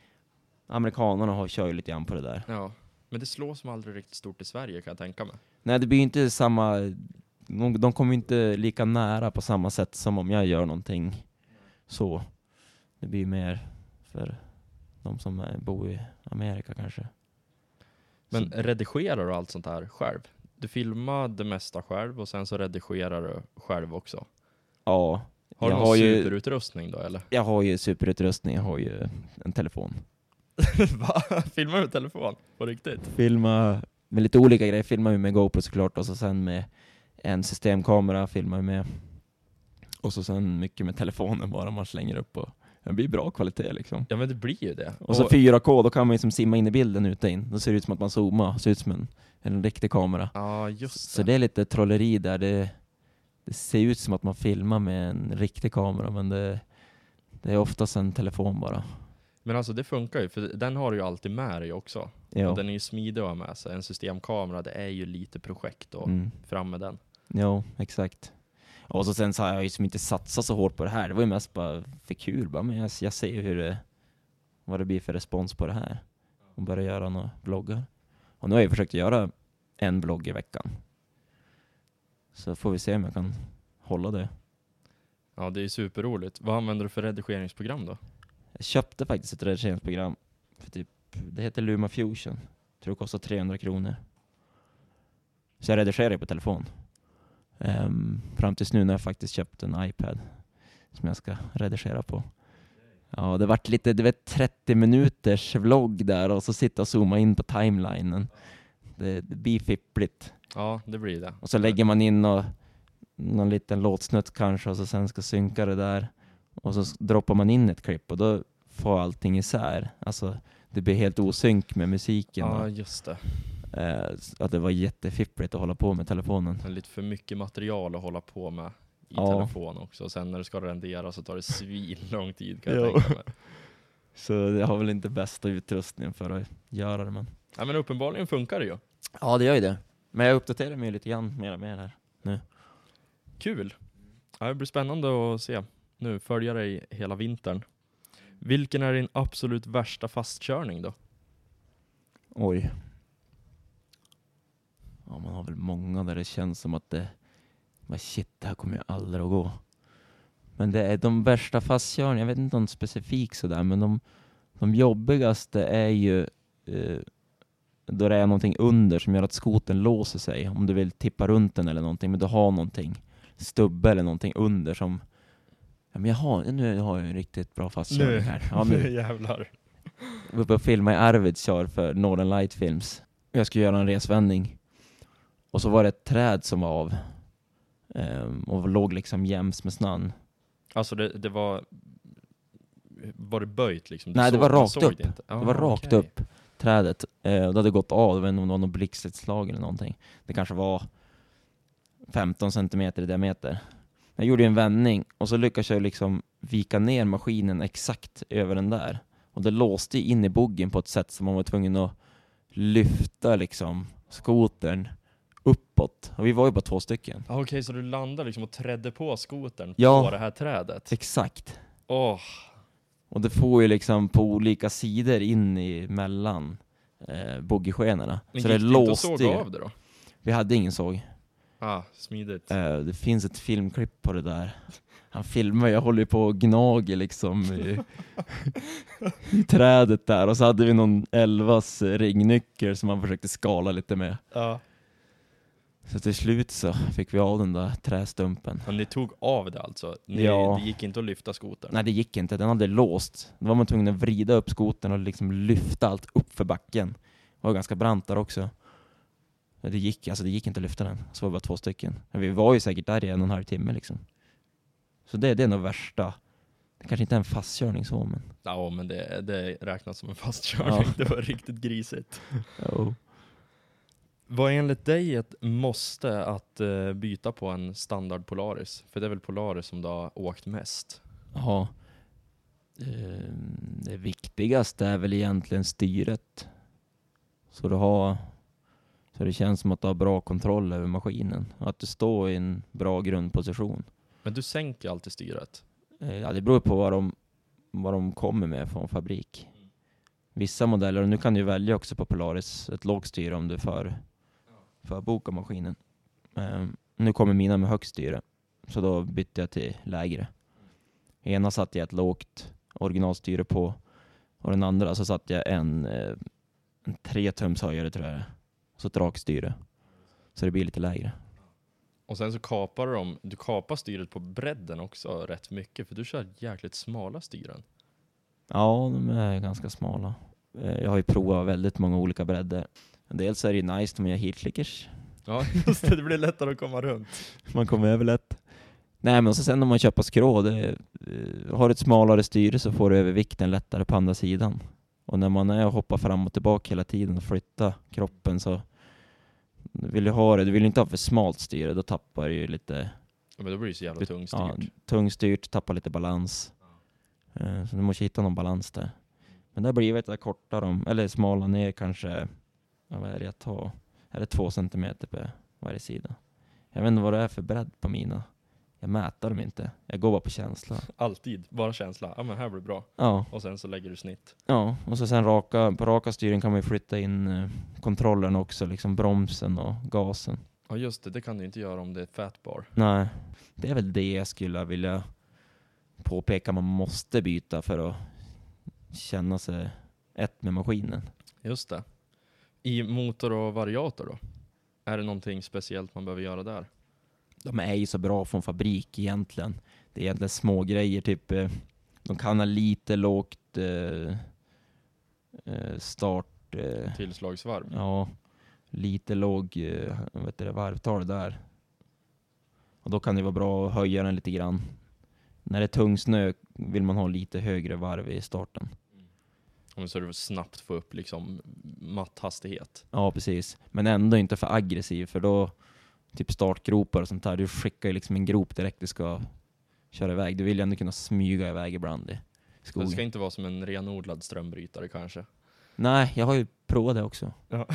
[SPEAKER 2] amerikanerna har, kör ju lite grann på det där.
[SPEAKER 1] Ja, men det slår som aldrig riktigt stort i Sverige kan jag tänka mig.
[SPEAKER 2] Nej, det blir inte samma, de, kommer inte lika nära på samma sätt som om jag gör någonting så. Det blir mer för de som är- bor i Amerika kanske.
[SPEAKER 1] Men
[SPEAKER 2] Så-
[SPEAKER 1] redigerar du allt sånt här själv? Du filmar det mesta själv och sen så redigerar du själv också.
[SPEAKER 2] Ja,
[SPEAKER 1] Har du
[SPEAKER 2] jag
[SPEAKER 1] någon
[SPEAKER 2] har, ju,
[SPEAKER 1] superutrustning då eller?
[SPEAKER 2] jag har ju superutrustning, jag har ju en telefon. (laughs)
[SPEAKER 1] Va? Filmar du med telefon? På riktigt?
[SPEAKER 2] Filma med lite olika grejer, filmar ju med GoPro såklart och så sen med en systemkamera filmar med. Och så sen mycket med telefonen bara man slänger upp och det blir bra kvalitet liksom.
[SPEAKER 1] Ja men det blir ju det.
[SPEAKER 2] Och så 4K, då kan man ju som simma in i bilden ute in. Då ser det ut som att man zoomar, ser ut som en, en riktig kamera.
[SPEAKER 1] Ja just
[SPEAKER 2] Så
[SPEAKER 1] det.
[SPEAKER 2] det är lite trolleri där. Det, det ser ut som att man filmar med en riktig kamera, men det, det är oftast en telefon bara.
[SPEAKER 1] Men alltså det funkar ju, för den har du ju alltid med dig också.
[SPEAKER 2] Ja.
[SPEAKER 1] Den är ju smidig att ha med sig. En systemkamera, det är ju lite projekt och
[SPEAKER 2] Mm.
[SPEAKER 1] fram med den.
[SPEAKER 2] Ja, exakt. Och så sen så har jag ju som inte satsat så hårt på det här. Det var ju mest bara för kul. Bara, men jag, jag ser hur det, vad det blir för respons på det här. Och börja göra några vloggar. Och nu har jag försökt göra en vlogg i veckan. Så får vi se om jag kan hålla det.
[SPEAKER 1] Ja det är superroligt. Vad använder du för redigeringsprogram då?
[SPEAKER 2] Jag köpte faktiskt ett redigeringsprogram. För typ, det heter Luma Fusion. tror det kostar 300 kronor. Så jag redigerar på telefon. Ehm, fram tills nu när jag faktiskt köpt en iPad som jag ska redigera på. Ja, det vart lite, du vet 30 minuters vlogg där och så sitta och zooma in på timelinen. Det, det blir fippligt.
[SPEAKER 1] Ja, det blir det.
[SPEAKER 2] Och så lägger man in och, någon liten låtsnutt kanske och så sen ska synka det där. Och så droppar man in ett klipp och då får allting isär. Alltså det blir helt osynk med musiken.
[SPEAKER 1] Ja, just det.
[SPEAKER 2] eh, att det var jättefippligt att hålla på med telefonen.
[SPEAKER 1] Lite för mycket material att hålla på med
[SPEAKER 2] Ja.
[SPEAKER 1] telefon också. Och sen när du ska rendera så tar det svin lång tid kan jag
[SPEAKER 2] Ja.
[SPEAKER 1] tänka mig. (laughs)
[SPEAKER 2] Så jag har väl inte bästa utrustningen för att göra det men.
[SPEAKER 1] Ja, men uppenbarligen funkar det ju.
[SPEAKER 2] Ja det gör ju det. Men jag uppdaterar mig lite grann mer och mer här.
[SPEAKER 1] Kul! Ja, det blir spännande att se. Nu, följa dig hela vintern. Vilken är din absolut värsta fastkörning då?
[SPEAKER 2] Oj. Ja, man har väl många där det känns som att det... Men shit, det här kommer ju aldrig att gå. Men det är de värsta fastkörningarna, jag vet inte om specifikt sådär, men de, de jobbigaste är ju eh, då det är någonting under som gör att skoten låser sig. Om du vill tippa runt den eller någonting, men du har någonting, stubbe eller någonting under som... Ja, men jag har, nu har jag en riktigt bra fastkörning här. Ja, (laughs) nu.
[SPEAKER 1] jävlar.
[SPEAKER 2] Jag var uppe och filmade i Arvidsjaur för Northern Light Films. Jag skulle göra en resvändning. Och så var det ett träd som var av. Ehm, och låg liksom jäms med snön.
[SPEAKER 1] Alltså det, det var... Var det böjt liksom? Du
[SPEAKER 2] Nej, det var rakt upp.
[SPEAKER 1] Det, inte.
[SPEAKER 2] det var
[SPEAKER 1] Ah,
[SPEAKER 2] rakt upp, trädet. Och det hade gått av, jag vet inte om det var något blixtutslag eller någonting. Det kanske var 15 centimeter i diameter. Jag gjorde ju en vändning och så lyckades jag liksom vika ner maskinen exakt över den där. Och det låste in i boggen på ett sätt som man var tvungen att lyfta liksom skotern uppåt. Och vi var ju bara två stycken.
[SPEAKER 1] Ah, Okej, så du landade liksom och trädde på skotern
[SPEAKER 2] Ja.
[SPEAKER 1] på det här trädet?
[SPEAKER 2] Exakt.
[SPEAKER 1] Åh,
[SPEAKER 2] Och det får ju liksom på olika sidor in i mellan eh, boggiskenorna.
[SPEAKER 1] men
[SPEAKER 2] Så
[SPEAKER 1] gick
[SPEAKER 2] det
[SPEAKER 1] det inte att
[SPEAKER 2] låste
[SPEAKER 1] såga
[SPEAKER 2] ju.
[SPEAKER 1] av det då?
[SPEAKER 2] Vi hade ingen såg.
[SPEAKER 1] Ah, smidigt.
[SPEAKER 2] Eh, det finns ett filmklipp på det där. Han filmar, jag håller ju på och gnager liksom i, (laughs) i trädet där och så hade vi någon elvas ringnyckel som han försökte skala lite med.
[SPEAKER 1] Ja.
[SPEAKER 2] Så till slut så fick vi av den där trästumpen.
[SPEAKER 1] Men ni tog av det alltså? Ni,
[SPEAKER 2] Ja.
[SPEAKER 1] Det gick inte att lyfta skotern?
[SPEAKER 2] Nej det gick inte, den hade låst. Då var man tvungen att vrida upp skotern och liksom lyfta allt upp för backen. Det var ganska brant där också. Det gick, alltså det gick inte att lyfta den, så var vi bara två stycken. Men vi var ju säkert där i en och en halv timme liksom. Så det, det är nog värsta. Det kanske inte är en fastkörning så men.
[SPEAKER 1] Ja, men det, det räknas som en fastkörning.
[SPEAKER 2] Ja.
[SPEAKER 1] Det var riktigt grisigt. (laughs)
[SPEAKER 2] Oh.
[SPEAKER 1] Vad är enligt dig ett måste att eh, byta på en standard Polaris? För det är väl Polaris som du har åkt mest?
[SPEAKER 2] Ja. Ehm, Det viktigaste är väl egentligen styret. Så du har så det känns som att du har bra kontroll över maskinen och att du står i en bra grundposition.
[SPEAKER 1] Men du sänker alltid styret.
[SPEAKER 2] Eh, Ja, det beror på vad de, vad de kommer med från fabrik. Vissa modeller, och nu kan du välja också på Polaris, ett lågstyre om du för, förbokar maskinen. Ehm, nu kommer mina med högt styre, så då bytte jag till lägre. Ena satte jag ett lågt originalstyre på, och den andra så satte jag en, eh, en 3 tums höjare tror jag det är. Så ett rakstyre. Så det blir lite lägre.
[SPEAKER 1] Och sen så kapar du dem, du kapar styret på bredden också rätt mycket, för du kör jäkligt smala styren.
[SPEAKER 2] Ja, de är ganska smala. Eh, Jag har ju provat väldigt många olika bredder. Dels är det ju nice man gör heatlickers.
[SPEAKER 1] Ja, (laughs) just det, det blir lättare att komma runt.
[SPEAKER 2] Man kommer över lätt. Nej men så sen när man köper skrå, det, eh, har du ett smalare styre så får du övervikten lättare på andra sidan. Och när man är och hoppar fram och tillbaka hela tiden och flyttar kroppen så vill du ha det, du vill inte ha för smalt styre, då tappar du ju lite
[SPEAKER 1] Ja, men då blir det så jävla
[SPEAKER 2] ja,
[SPEAKER 1] tungstyrt.
[SPEAKER 2] tungstyrt, tappar lite balans. Eh, Så du måste hitta någon balans där. Men det har blivit att korta dem, eller smala ner kanske, ja, vad är det jag tar? Är det två centimeter på varje sida? Jag vet inte vad det är för bredd på mina. Jag mäter dem inte. Jag går bara på känsla. (laughs)
[SPEAKER 1] Alltid, bara känsla. Ja men här blir det bra.
[SPEAKER 2] Ja,
[SPEAKER 1] Och sen så lägger du snitt.
[SPEAKER 2] ja. och så sen raka, på raka styren kan man ju flytta in eh, kontrollen också, liksom bromsen och gasen.
[SPEAKER 1] Ja just det, det kan du inte göra om det är fatbar.
[SPEAKER 2] Nej, det är väl det jag skulle vilja påpeka man måste byta för att känna sig ett med maskinen.
[SPEAKER 1] Just det. I motor och variator då? Är det någonting speciellt man behöver göra där?
[SPEAKER 2] De är ju så bra från fabrik egentligen. Det är egentligen små grejer, typ eh, de kan ha lite lågt eh, eh, start, eh,
[SPEAKER 1] Tillslagsvarv?
[SPEAKER 2] ja, lite låg eh, heter det, varvtal där. Och då kan det vara bra att höja den lite grann. När det är tung snö vill man ha lite högre varv i starten.
[SPEAKER 1] Om så du snabbt få upp liksom matthastighet.
[SPEAKER 2] Ja, precis. Men ändå inte för aggressiv, för då, typ startgropar och sånt där, du skickar ju liksom en grop direkt du ska köra iväg. Du vill ju ändå kunna smyga iväg ibland i skogen.
[SPEAKER 1] det ska inte vara som en renodlad strömbrytare kanske?
[SPEAKER 2] Nej, jag har ju provat det också.
[SPEAKER 1] Ja.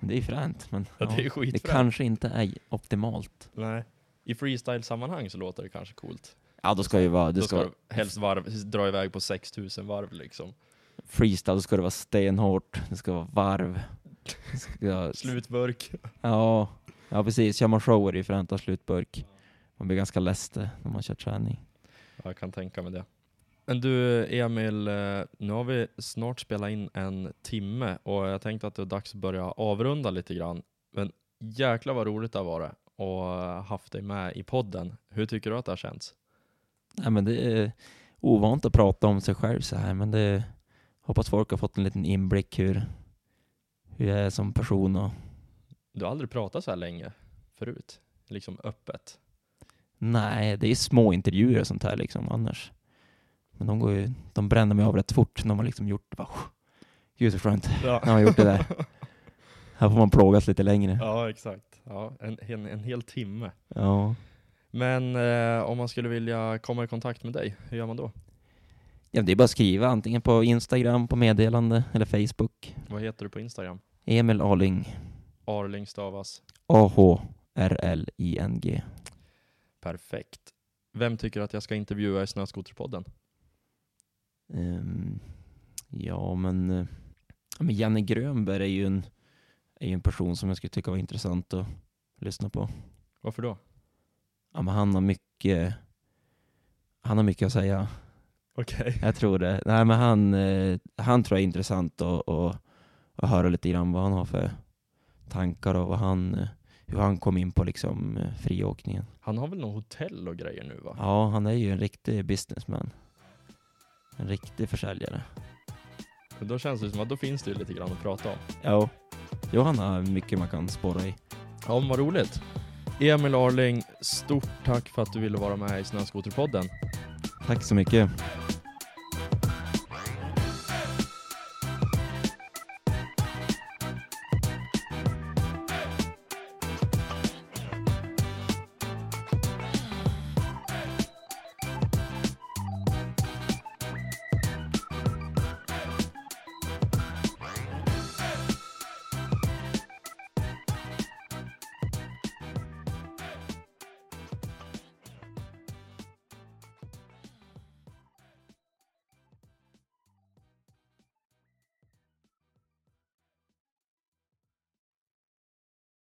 [SPEAKER 2] Det är ju fränt, men
[SPEAKER 1] Ja,
[SPEAKER 2] ja,
[SPEAKER 1] det är
[SPEAKER 2] det
[SPEAKER 1] skitfränt.
[SPEAKER 2] kanske inte är optimalt.
[SPEAKER 1] Nej. I freestyle-sammanhang så låter det kanske coolt.
[SPEAKER 2] Ja, då ska det ju vara, det
[SPEAKER 1] Då
[SPEAKER 2] ska,
[SPEAKER 1] ska du helst varv, dra iväg på 6000 varv liksom.
[SPEAKER 2] Freestyle, ska det vara stenhårt, det ska vara varv. Ska,
[SPEAKER 1] Slutburk.
[SPEAKER 2] ja, ja, precis. Kör man show är det ju fränt att ha slutburk. Man blir ganska less det när man kör träning.
[SPEAKER 1] Ja, jag kan tänka mig det. Men du Emil, eh, nu har vi snart spelat in en timme och jag tänkte att det är dags att börja avrunda lite grann. Men jäklar vad roligt det har varit och haft dig med i podden. Hur tycker du att det har känts?
[SPEAKER 2] Nej, men det är ovant att prata om sig själv så här, men det hoppas folk har fått en liten inblick hur, hur jag är som person och
[SPEAKER 1] Du har aldrig pratat så här länge förut, liksom öppet.
[SPEAKER 2] nej, det är små intervjuer och sånt här liksom annars. Men de går ju, de bränner mig av rätt fort när man liksom gjort. Bara, Gud så skönt,
[SPEAKER 1] Ja.
[SPEAKER 2] när man gjort det där. (laughs) Här får man plågas lite längre.
[SPEAKER 1] Ja, exakt. Ja, en, en, en hel timme.
[SPEAKER 2] Ja.
[SPEAKER 1] Men eh, om man skulle vilja komma i kontakt med dig, hur gör man då?
[SPEAKER 2] Ja, det är bara att skriva antingen på Instagram, på meddelande eller Facebook.
[SPEAKER 1] Vad heter du på Instagram?
[SPEAKER 2] Emil Arling,
[SPEAKER 1] Arling stavas.
[SPEAKER 2] A-H-R-L-I-N-G.
[SPEAKER 1] Perfekt. Vem tycker att jag ska intervjua i Snöskoterpodden?
[SPEAKER 2] Ehm, ja, men, eh, ja, men Janne Grönberg är ju, en, är ju en person som jag skulle tycka var intressant att lyssna på.
[SPEAKER 1] Varför då?
[SPEAKER 2] Ja, men han har mycket han har mycket att säga.
[SPEAKER 1] Okej. (laughs)
[SPEAKER 2] Jag tror det. Nej, men han, eh, han tror jag är intressant att, att, att höra lite grann vad han har för tankar och vad han, hur han kom in på liksom eh, friåkningen.
[SPEAKER 1] Han har väl något hotell och grejer nu va?
[SPEAKER 2] Ja, han är ju en riktig businessman. En riktig försäljare.
[SPEAKER 1] Men Då känns det som att då finns det ju lite grann att prata om.
[SPEAKER 2] Ja, jo, han har mycket man kan spåra i.
[SPEAKER 1] Ja, men vad roligt. Emil Arling, stort tack för att du ville vara med i Snöskoterpodden.
[SPEAKER 2] Tack så mycket.